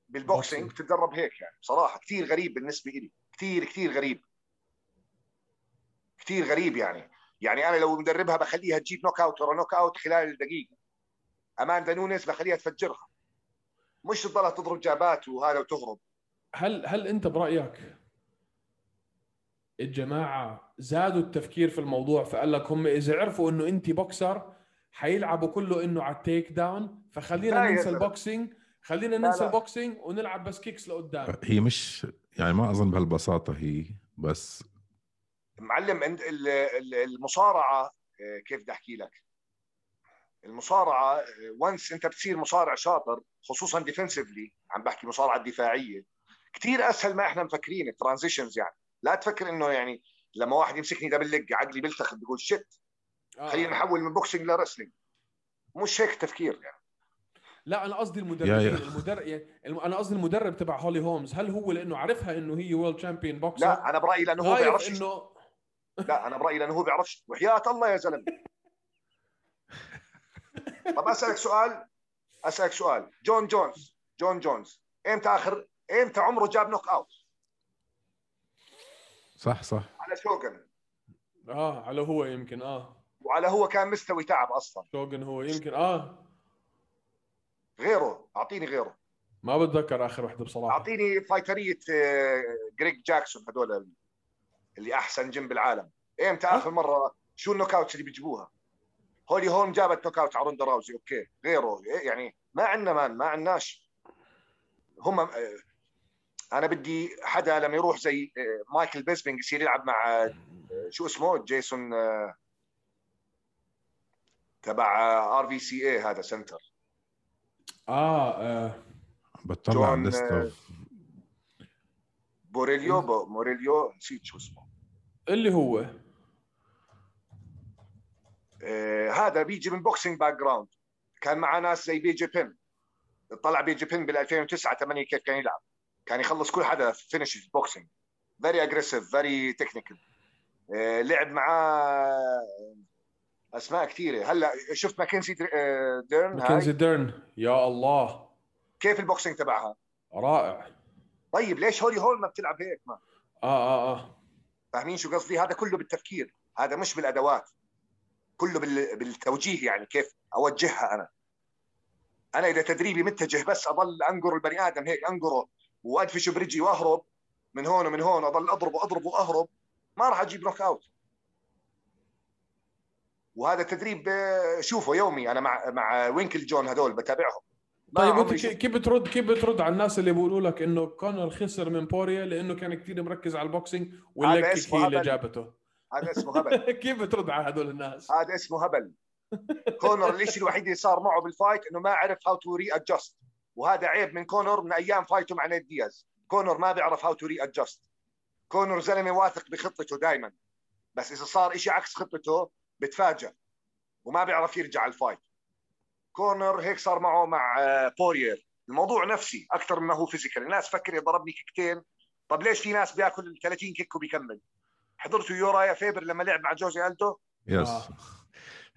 بال boxing تتدرب هيك يعني. بصراحة كثير غريب بالنسبة لي كثير كثير غريب. كثير غريب يعني. يعني أنا لو مدربها بخليها تجيب knockout ورا knockout خلال دقيقه أماندا نونيز بخليها تفجرها. مش تضلها تضرب جابات وهذا وتهرب. هل هل أنت برأيك الجماعة زادوا التفكير في الموضوع فقال لك هم إذا عرفوا إنه انت بوكسر حيلعبوا كله إنه على ال takedown؟ فخلينا ننسى ال boxing. خلينا ننسى ال boxing ونلعب بس kicks لقدام. هي مش يعني ما أظن بهالبساطة هي بس. معلم المصارعة آه، كيف بدي أحكي لك؟ المصارعة once أنت بتصير مصارع شاطر خصوصا defensively عم بحكي مصارعة دفاعية كثير أسهل ما إحنا مفكرين ال transitions يعني. لا تفكر إنه يعني لما واحد يمسكني double leg عقلي بيلتخب بيقول shit آه. خلينا نحول من boxing ل wrestling مش هيك تفكير يعني. لا أنا قصدي المدرب المدرب يعني أنا قصدي المدرب تبع هولي هومز هل هو لأنه عرفها إنه هي world champion بوكسر لا أنا برأيي لأنه هو بيعرفش انه لا أنا برأيي لأنه هو بيعرفش. وحياة الله يا زلمة. [LAUGHS] طب أسألك سؤال أسألك سؤال. جون جونز جون جونز إمتى اخر إمتى عمره جاب knock out صح صح. على شوغن آه على هو يمكن آه. وعلى هو كان مستوي تعب أصلا. شوغن هو يمكن آه. غيره أعطيني غيره. ما بتذكر آخر وحدة بصراحة. أعطيني fighter ية جريج جاكسون هذول اللي أحسن جيم بالعالم إمتى آخر مرة شو ال knock outs اللي بيجيبوها؟ هولي هولم جابت knock out على روندا راوزي أوكي. غيره يعني ما عندنا man ما عندناش. هم آه، أنا بدي حدا لما يروح زي آه، مايكل بيسبينج يصير يلعب مع آه، شو اسمه؟ جيسون تبع RVCA هذا center. آه, آه. بطلع list باريلو موريلو نسيت شو اسمه. اللي هو؟ آه هذا بيجي من boxing background كان معاه ناس زي بيجي بين طلع بيجي بين بال 2009 8 كيف كان يلعب. كان يخلص كل حدا finish boxing very aggressive very technical لعب معاه أسماء كثيرة. هلأ شفت ماكنزي ديرن؟ ماكنزي ديرن. يا الله. كيف ال boxing تبعها؟ رائع. طيب ليش هولي هولم ما بتلعب هيك ما؟ آه آه آه. فاهمين شو قصدي؟ هذا كله بالتفكير. هذا مش بالأدوات. كله بالتوجيه يعني كيف أوجهها أنا. أنا إذا تدريبي متجه بس أضل أنقر البني آدم هيك أنقره وأدفشه برجلي وأهرب من هون ومن هون أضل أضرب وأضرب وأهرب ما راح أجيب knock out وهذا تدريب شوفه يومي أنا مع مع وينكل جون هذول بتابعهم. طيب أنت كيف بترد كيف بترد على الناس اللي بيقولوا لك إنه كونر خسر من بوريير لأنه كان كثير مركز على ال boxing وال leg kick هي اللي جابته؟ هذا اسمه [LAUGHS] هبل. كيف بترد على هذول الناس؟ هذا اسمه هبل. [LAUGHS] كونر الشيء الوحيد اللي صار معه بال fight؟ إنه ما عرف how to readjust وهذا عيب من كونر من أيام fight ه مع نيت دياز. كونر ما بيعرف how to readjust كونر زلمة واثق بخطته دائما بس إذا صار شيء عكس خطته بتفاجئ وما بيعرف يرجع ال fight. كونر هيك صار معه مع آه، بوريير. الموضوع نفسي أكثر مما هو فيزيكال. الناس فكر ضربني kick تين طب ليش في ناس بيأكل 30 kick وبيكمل؟ حضرتوا يورايا فيبر لما لعب مع جوزي ألدو؟ yes. آه.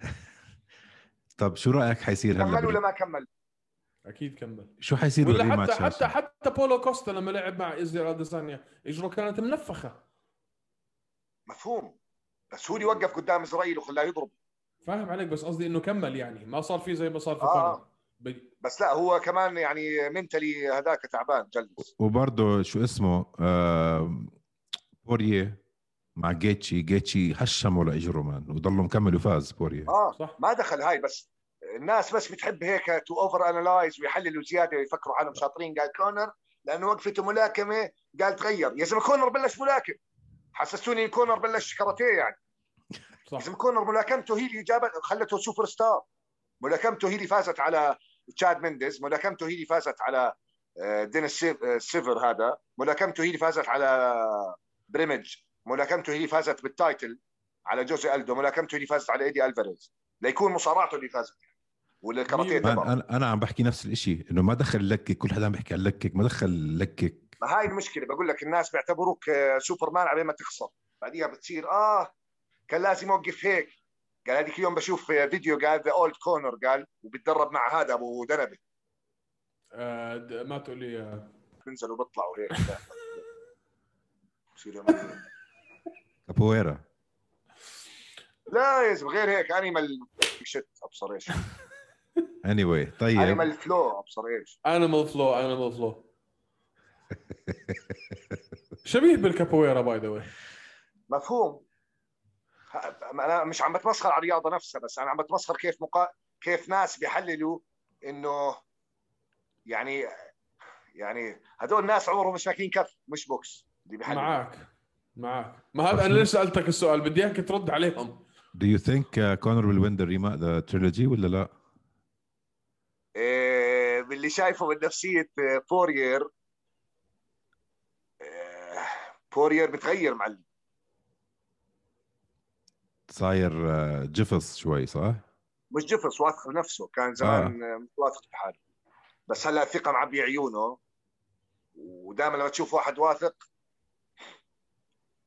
[LAUGHS] طب شو رأيك حيصير هلا كمل ولا ما كمل؟ أكيد كمل. شو حيصير ولا حتى حتى حتى بولو كوستا لما لعب مع ازرائيل اديسانيا اجره كانت منفخة. مفهوم. بس هو اللي وقف قدام إسرائيل وخلاه يضرب. فاهم عليك بس قصدي إنه كمل يعني. ما صار في زي ما صار في آه. ب... بس لا هو كمان يعني منتلي هذاك تعبان جلس. وبرضه شو اسمه آه بوريير مع جيتشي. جيتشي هشم له اجره man. وضلوا مكمل وفاز بوريير آه صح. ما دخل هاي بس الناس بس بتحب هيك to over analyze ويحللوا زيادة ويفكروا حالهم شاطرين قال كونر لأنه وقفته ملاكمة قال تغير. يا زلمة كونر بلش ملاكم. حسستوني كونر بلش كاراتيه يعني. صح. يا زلمه كونر ملاكمته هي اللي جابت خلته سوبر ستار. ملاكمته هي اللي فازت على تشاد مينديز ملاكمته هي اللي فازت على آه، دينيس آه، سيفر هذا. ملاكمته هي اللي فازت على بريمج ملاكمته هي اللي فازت بال title على جوزي ألدو. ملاكمته هي اللي فازت على إيدي ألفاريز. ليكون مصارعته اللي فازت ولا الكاراتيه أنا أنا عم بحكي نفس الشيء إنه ما دخل leg kick كل حدا عم بيحكي عن leg kick ما دخل leg kick ما هاي المشكلة بقول لك الناس بيعتبروك سوبرمان على ما تخسر. بعديها بتصير آه كان لازم أوقف هيك. قال هذيك اليوم بشوف فيديو قال the old كونر قال وبتدرب مع هذا أبو دنبه آه ما تقول لي آه. بنزلوا بيطلعوا هيك. كابويرا. لا يا زلمة غير هيك animal shit أبصر إيش. anyway طيب. animal flow أبصر إيش. animal flow animal flow شبيه بالكابويرا by the way مفهوم. أنا مش عم بتمسخر على الرياضة نفسها بس أنا عم بتمسخر كيف مقا... كيف ناس بيحللوا إنه يعني يعني هدول الناس عمرهم مش ماكلين كف مش بوكس اللي بيحللوا. معك معك ما هذا أنا ليش سألتك السؤال؟ بدي إياك ترد عليهم. Do you think uh, Conor will win the rematch the trilogy ولا لا؟ إيه باللي شايفه من نفسيه بورير بورير بتغير معلم صاير جفص شوي صح؟ مش جفص واثق بنفسه كان زمان آه. مش واثق بحاله بس هلا الثقة معبي عيونه ودائما لما تشوف واحد واثق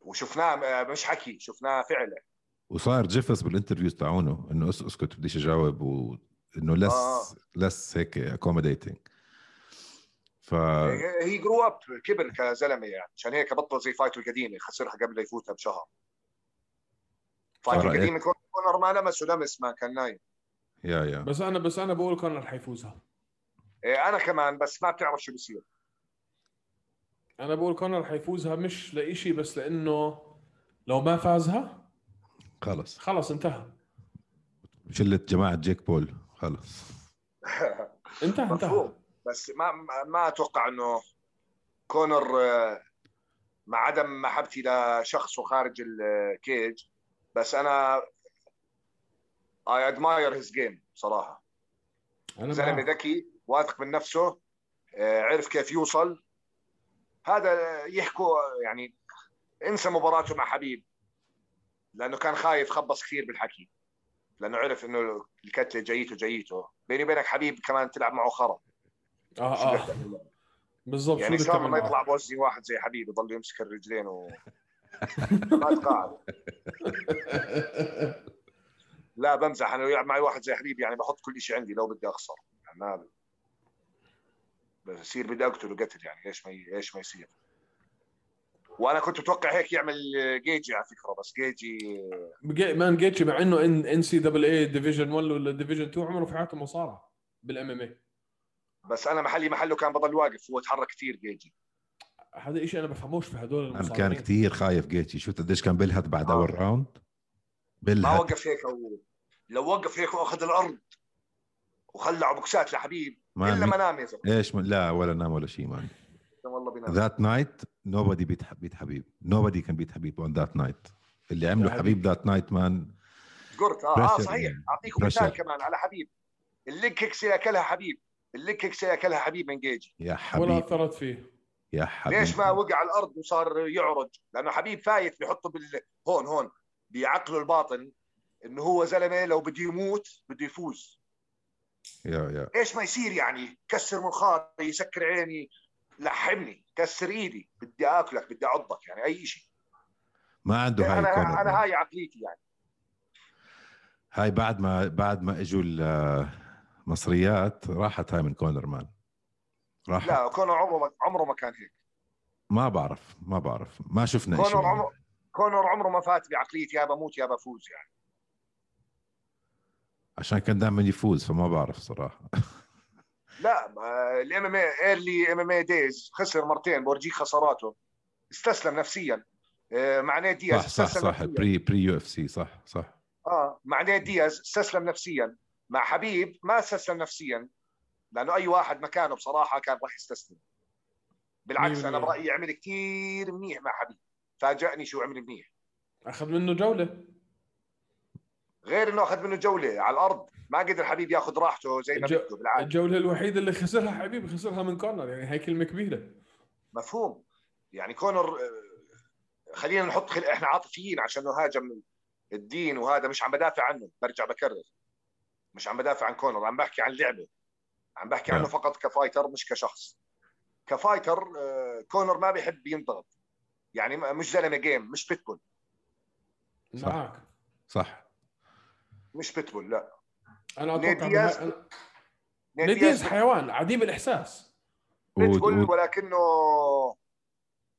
وشفناه مش حكي شفناه فعلا وصار جفص بال interviews تاعونه إنه أسكت بديش أجاوب وانه less آه. less هيك accommodating ف he grew up كبر كزلمة يعني عشان هيك بطل زي fight ه القديمة خسرها قبل لا يفوتها بشهر. fight ه القديمة كونر ما لمسه لمس ما كان نايم. yeah yeah. بس أنا بس أنا بقول كونر حيفوزها. إيه أنا كمان بس ما بتعرف شو بصير. أنا بقول كونر حيفوزها مش لإشي بس لإنه لو ما فازها خلص. خلص انتهى. شلة جماعة جيك بول خلص. انتهى انتهى. بس ما ما أتوقع إنه كونر آه، مع عدم محبتي لشخصه خارج ال cage بس أنا I admire his game صراحة. زلمة ذكي واثق من نفسه آه، عرف كيف يوصل. هذا يحكوا يعني انسى مباراته مع حبيب لأنه كان خايف خبص كثير بالحكي لأنه عرف إنه الكتلة جايته جايته بيني وبينك حبيب كمان تلعب معه خرا. آه آه. بالضبط يعني شو ما يطلع بوزني واحد زي حبيب يضل يمسك الرجلين و [LAUGHS] ما تقاعد. لا بمزح. أنا يلعب معي واحد زي حبيب يعني بحط كل شيء عندي لو بدي أخسر. يعني هذا بصير بدي أقتله قتل يعني إيش ما إيش ما يصير؟ وأنا كنت أتوقع هيك يعمل جيجي على فكرة بس جيجي man جيجي مع إنه NCAA division 1 ولا division 2 عمره في حياته مصارعة بال MMA بس أنا محلي محله كان بضل واقف هو تحرك كثير جيجي. هذا شيء أنا بفهموش في هدول المصارعين. كان كثير خايف جيجي. شفت قديش كان بيلهث بعد آه. أول round بيلهث ما وقف هيك هو لو وقف هيك وأخذ الأرض وخلع بوكسات لحبيب ما إلا ما نام يا زلمة. إيش لا ولا نام ولا شيء man والله بينام ذات نايت نوبادي بيت بيت حبيب. nobody can beat حبيب on that night اللي عمله حبيب that night man قلت آه, آه صحيح. أعطيكم مثال كمان على حبيب. ال leg kicks اللي اكلها حبيب. ال leg kicks اللي اكلها حبيب من جيجي يا حبيب. ولا اثرت فيه. يا حبيب. ليش ما وقع على الأرض وصار يعرج؟ لأنه حبيب فايت بيحطه بال هون هون بعقله الباطن إنه هو زلمة لو بده يموت بده يفوز. yeah yeah. إيش ما يصير يعني كسر منخاري يسكر عيني؟ لحمني كسر إيدي. بدي آكلك بدي أعضك يعني أي شيء ما عنده هاي أنا أنا هاي عقليتي يعني. هاي بعد ما بعد ما إجوا المصريات راحت هاي من كونر man. راحت. لا كونر عمره عمره ما كان هيك. ما بعرف ما بعرف. ما شفنا كونر عمره كونر عمره ما فات بعقلية يا بموت يا بفوز يعني. عشان كان دائما يفوز فما بعرف صراحة. لا ال MMA early MMA days خسر مرتين بورجيك خساراته استسلم نفسيا. آه، مع نيد دياز صح صح صح. pre pre UFC صح صح. آه مع نيد دياز استسلم نفسيا. مع حبيب ما استسلم نفسيا لأنه أي واحد مكانه بصراحة كان راح يستسلم. بالعكس أنا برأيي عمل كثير منيح مع حبيب. فاجأني شو عمل منيح. أخذ منه جولة. غير إنه أخذ منه جولة على الأرض. ما قدر حبيب ياخذ راحته زي ما بده بالعاده الجولة الوحيدة اللي خسرها حبيب خسرها من كونر يعني هاي كلمة كبيرة. مفهوم. يعني كونر آه، خلينا نحط خل... إحنا عاطفيين عشان هاجم الدين وهذا مش عم بدافع عنه برجع بكرر. مش عم بدافع عن كونر عم بحكي عن لعبة. عم بحكي عنه. فقط ك fighter مش كشخص. ك fighter آه، كونر ما بيحب ينضغط. يعني مش زلمة game مش بيتبول معك. صح. مش بيتبول لا. أنا أتوقع. دياز حيوان عديم الإحساس. بيتبول ولكنه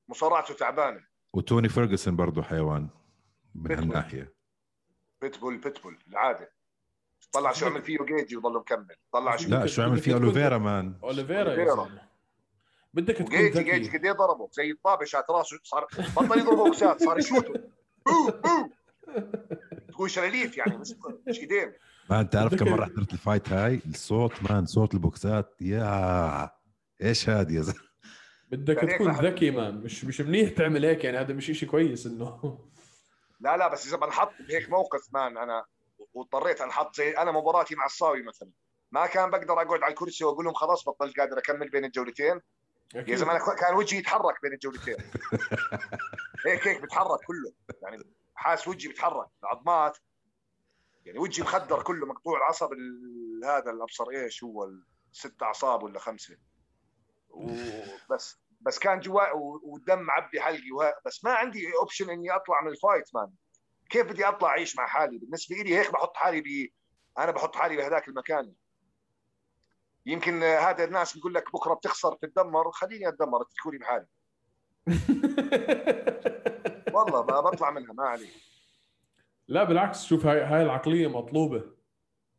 مصارعته تعبانة. وتوني فيرجسون برضه حيوان من هالناحية. pitbull pitbull العادة. طلع شو عمل فيه جيجي وضل مكمل. طلع شو لا شو عمل فيه أوليفيرا man. أوليفيرا بدك تكون جيجي جيجي قد إيه ضربه. زي الطابش على راسه صار بطل يضرب بوكسات صار يشوته. تقول شلاليت يعني مش مش ايدين ما انت عارف كم مرة حضرت ال fight هاي؟ الصوت man صوت البوكسات. يا إيش هذا يا زلمة؟ بدك تكون ذكي man. مش مش منيح تعمل هيك يعني هذا مش شيء كويس إنه. لا لا بس إذا بنحط بهيك موقف man أنا واضطريت انحط زي أنا مباراتي مع الصاوي مثلا. ما كان بقدر أقعد على الكرسي وأقول لهم خلاص بطلت قادر أكمل بين الجولتين. يا زلمة كان وجهي يتحرك بين الجولتين. هيك هيك بتحرك كله؟ يعني حاس وجهي بيتحرك العظمات. يعني وجهي مخدر كله مقطوع العصب هذا الأبصر إيش هو؟ ست أعصاب ولا خمسة. وبس. بس كان جوا والدم معبي حلقي بس ما عندي option إني أطلع من ال fight man كيف بدي أطلع أعيش مع حالي؟ بالنسبة لي هيك بحط حالي ب أنا بحط حالي بهذاك المكان. يمكن هذا الناس بيقول لك بكرة بتخسر تتدمر خليني أتدمر اتركوني بحالي. [LAUGHS] والله ما بطلع منها ما علي لا بالعكس شوف هاي هاي العقلية مطلوبة.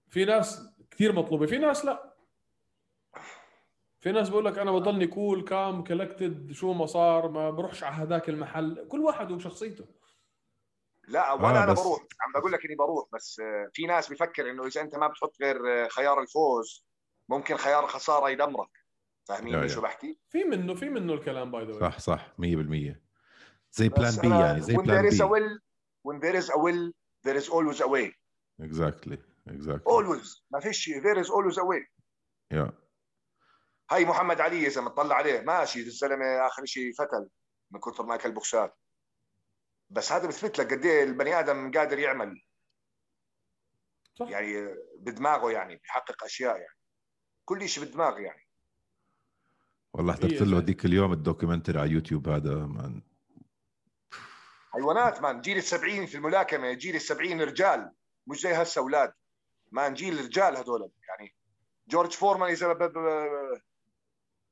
في ناس كثير مطلوبة في ناس لا. في ناس بقول لك أنا بضلني كول كام كولكتد شو ما صار ما بروحش على هذاك المحل. كل واحد وشخصيته. لا ولا آه أنا بروح. عم بقول لك إني بروح بس في ناس بفكر إنه إذا أنت ما بتحط غير خيار الفوز ممكن خيار الخساره يدمرك. فاهمين شو بحكي؟ في منه في منه الكلام هذا صح صح 100% زي plan B يعني زي plan B when there is a will there is always a way. Exactly exactly. Always. ما فيش شيء. There is always a way. yeah. هاي محمد علي إذا مطلع عليه ماشي الزلمة آخر شيء فتل من كثر ما أكل بوكسات. بس هذا بثبت لك قد إيه البني آدم قادر يعمل. صح. يعني بدماغه يعني بيحقق أشياء يعني. كل شيء بدماغ يعني. والله حضرت له هذيك اليوم ال documentary على يوتيوب هذا man حيوانات man. جيل السبعين في الملاكمة جيل السبعين رجال. مش زي هسه أولاد. man جيل رجال هذول. يعني جورج فورمان إذا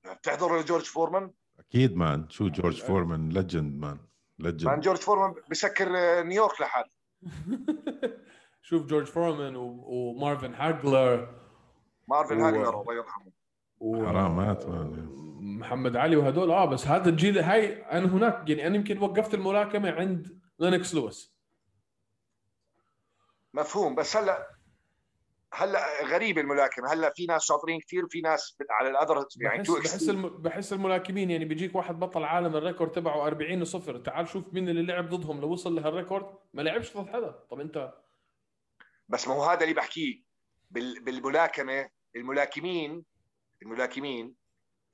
بتحضر جورج فورمان؟ أكيد man. شو جورج فورمان؟ legend man. legend man جورج فورمان بسكر نيويورك لحاله. [LAUGHS] شوف جورج فورمان ومارفن هاجلر مارفن و... هاجلر الله يرحمه. و... حرام مات محمد علي وهدول آه بس هذا الجيل هاي أنا هناك يعني أنا يمكن وقفت الملاكمة عند لينوكس لويس. مفهوم بس هلا هلا غريبه الملاكمة. هلا في ناس شاطرين كثير وفي ناس على الـ other يعني بحس بحس, الم... بحس الملاكمين يعني بيجيك واحد بطل عالم ال record تبعه 40 صفر تعال شوف مين اللي لعب ضدهم. لو وصل لهال record ما لعبش ضد حدا. طب أنت بس ما هو هذا اللي بحكيه. بال... بالملاكمة الملاكمين الملاكمين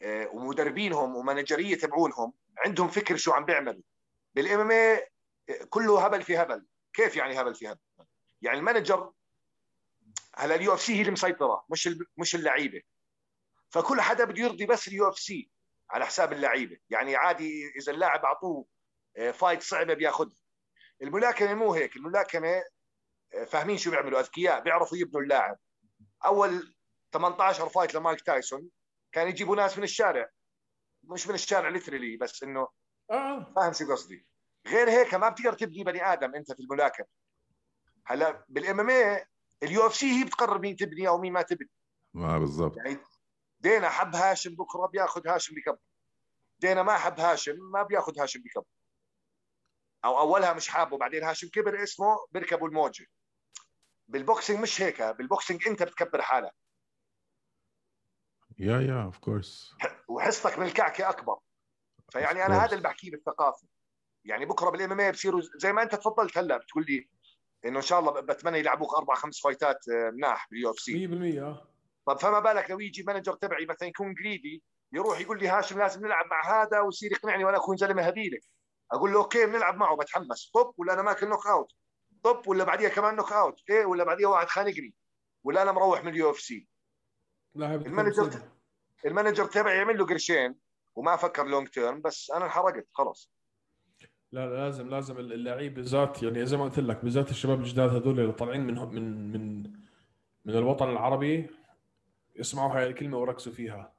آه، ومدربينهم و manager ية تبعونهم عندهم فكر شو عم بيعملوا بال MMA كله هبل في هبل. كيف يعني هبل في هبل؟ يعني ال manager هلا ال UFC هي اللي مسيطرة مش. مش اللعيبة. فكل حدا بده يرضي بس ال UFC على حساب اللعيبة. يعني عادي إذا اللاعب أعطوه fight صعبة بياخذها الملاكمة مو هيك. الملاكمة آه، فاهمين شو بيعملوا. أذكياء بيعرفوا يبنوا اللاعب. أول 18 fight لمايك تايسون كان يجيبوا ناس من الشارع. مش من الشارع literally بس إنه آه. فاهم شو قصدي. غير هيك ما بتقدر تبني بني آدم أنت في الملاكمة. هلا بال MMA ال UFC هي بتقرر مين تبني أو مين ما تبني. ما بالضبط. يعني دينا حب هاشم بكرة بياخذ هاشم بكبر. دينا ما حب هاشم ما بياخذ هاشم بكبر. أو أولها مش حابه بعدين هاشم كبر اسمه بيركبوا الموجة. بال boxing مش هيك بال boxing أنت بتكبر حالك. يا يا of course وحصتك من الكعكه أكبر. فيعني أنا هذا اللي بحكيه بالثقافة. يعني بكرة بال MMA بصيروا زي ما أنت تفضلت هلأ بتقول لي إنه إن شاء الله بتمنى يلعبوك أربع خمس fight ات آه، مناح بال UFC 100% طب فما بالك لو يجي manager تبعي مثلا يكون greedy يروح يقول لي هاشم لازم نلعب مع هذا ويصير يقنعني وأنا أكون زلمة هبيله أقول له okay بنلعب معه بتحمس. طب ولا أنا ماكل knockout طب ولا بعديها كمان knockout إيه ولا بعديها واحد خانقني؟ ولا أنا مروح من ال UFC ال manager ال manager تبعي يعمل له قرشين وما فكر long term بس أنا انحرقت خلاص. لا لازم لازم اللعيب بالذات يعني زي ما قلت لك بالذات الشباب الجداد هذول اللي طالعين من من من من الوطن العربي يسمعوا هاي الكلمة وركزوا فيها.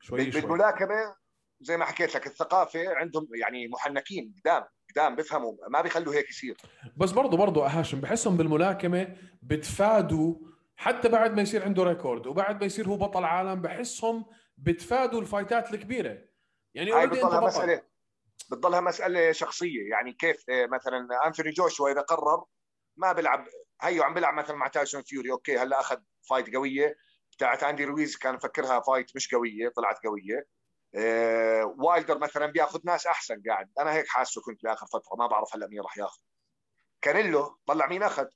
شوي شوي. بالملاكمة زي ما حكيت لك الثقافة عندهم يعني محنكين قدام قدام بيفهموا ما بيخلوا هيك يصير. بس برضه برضه هاشم بحسهم بالملاكمة بتفادوا حتى بعد ما يصير عنده record وبعد ما يصير هو بطل عالم بحسهم بتفادوا ال fight ات الكبيرة. يعني هاي بتضلها بتضلها مسألة شخصية. يعني كيف آه، مثلا انثوني جوشوا إذا قرر ما بيلعب هيو عم بيلعب مثلا مع تايسون فيوري okay هلأ أخذ fight قوية. بتاعت أندي رويز كان مفكرها fight مش قوية طلعت قوية. آه وايلدر مثلا بيأخذ ناس أحسن قاعد. أنا هيك حاسه كنت باخر فترة ما بعرف هلأ مين راح يأخذ. كانيلو طلع مين أخذ؟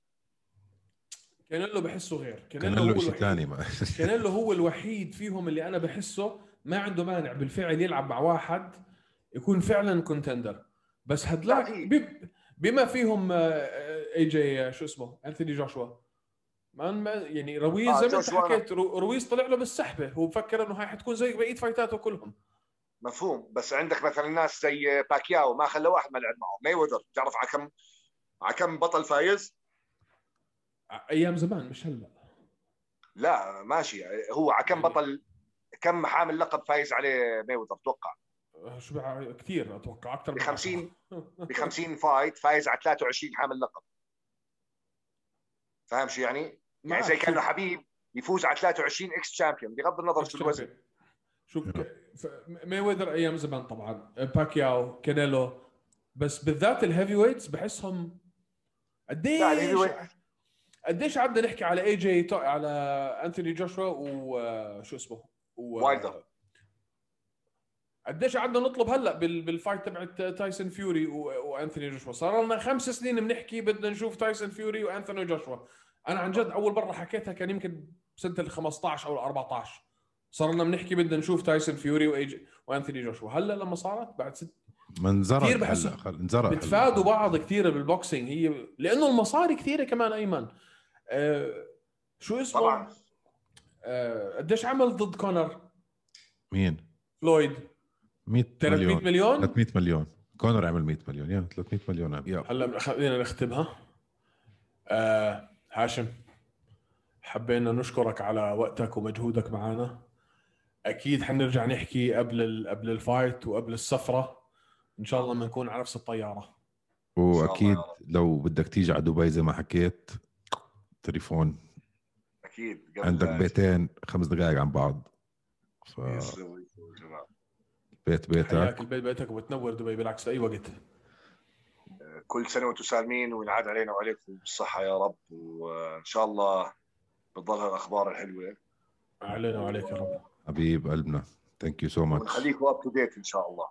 كانيلو بحسه غير. كانيلو, شيء ثاني ما كانيلو هو الوحيد فيهم اللي أنا بحسه ما عنده مانع بالفعل يلعب مع واحد يكون فعلا contender بس هدلاك بما فيهم اي جي شو اسمه؟ انثوني جوشوا. ما يعني رويز آه زي ما انت حكيت رويز طلع له بالسحبة. هو بفكر إنه هاي حتكون زي بقية fight اته كلهم. مفهوم. بس عندك مثلا ناس زي باكياو ما خلى واحد ما لعب معه. ماي وذر بتعرف على كم على كم بطل فايز؟ أيام زمان مش هلأ. لا ماشي. هو على كم يعني بطل كم حامل لقب فايز عليه ماي وذر أتوقع شو كثير أتوقع أكثر ب 50 ب 50 fight فايز على 23 حامل لقب. فاهم شو يعني؟ يعني زي كأنه حبيب يفوز على 23 ex champion بغض النظر شو الوزن. شوف ماي ويذر أيام زمان طبعا. باكياو كانيلو بس بالذات ال heavyweights بحسهم قديش قديش قعدنا نحكي على اي جي على انثوني جوشوا وشو اسمه؟ وايلدر قديش قعدنا نطلب هلا بال fight تبعت تايسون فيوري وانثوني جوشوا صار لنا خمس سنين بنحكي بدنا نشوف تايسون فيوري وانثوني جوشوا أنا عن جد أول مرة حكيتها كان يمكن سنه ال 15 أو ال 14 صار لنا بنحكي بدنا نشوف تايسون فيوري وانثوني جوشوا هلا لما صارت بعد ست ما انزرق كثير بحس انزرق بتفادوا بعض كثير بال boxing هي لأنه المصاري كثيرة كمان أيمن. آه شو اسمه؟ طبعا. آه قديش عمل ضد كونر مين؟ فلويد 100 مليون. 300 مليون 300 مليون. كونر عمل 100 مليون. يا 300 مليون يا هلا خلينا نختمها آه هاشم حبينا نشكرك على وقتك ومجهودك معنا أكيد حنرجع نحكي قبل قبل ال fight وقبل السفرة. إن شاء الله بنكون على نفس الطيارة. وأكيد لو بدك تيجي على دبي زي ما حكيت تليفون. أكيد عندك بيتين خمس دقائق عن بعض. ف... بيت بيتك. حياك البيت بيتك وبتنور دبي بالعكس اي وقت. كل سنة وأنتم سالمين وينعاد علينا وعليكم بالصحة يا رب وإن شاء الله بتضل الأخبار الحلوة. علينا وعليك يا رب. حبيب قلبنا. thank you so much ونخليكم up to date إن شاء الله.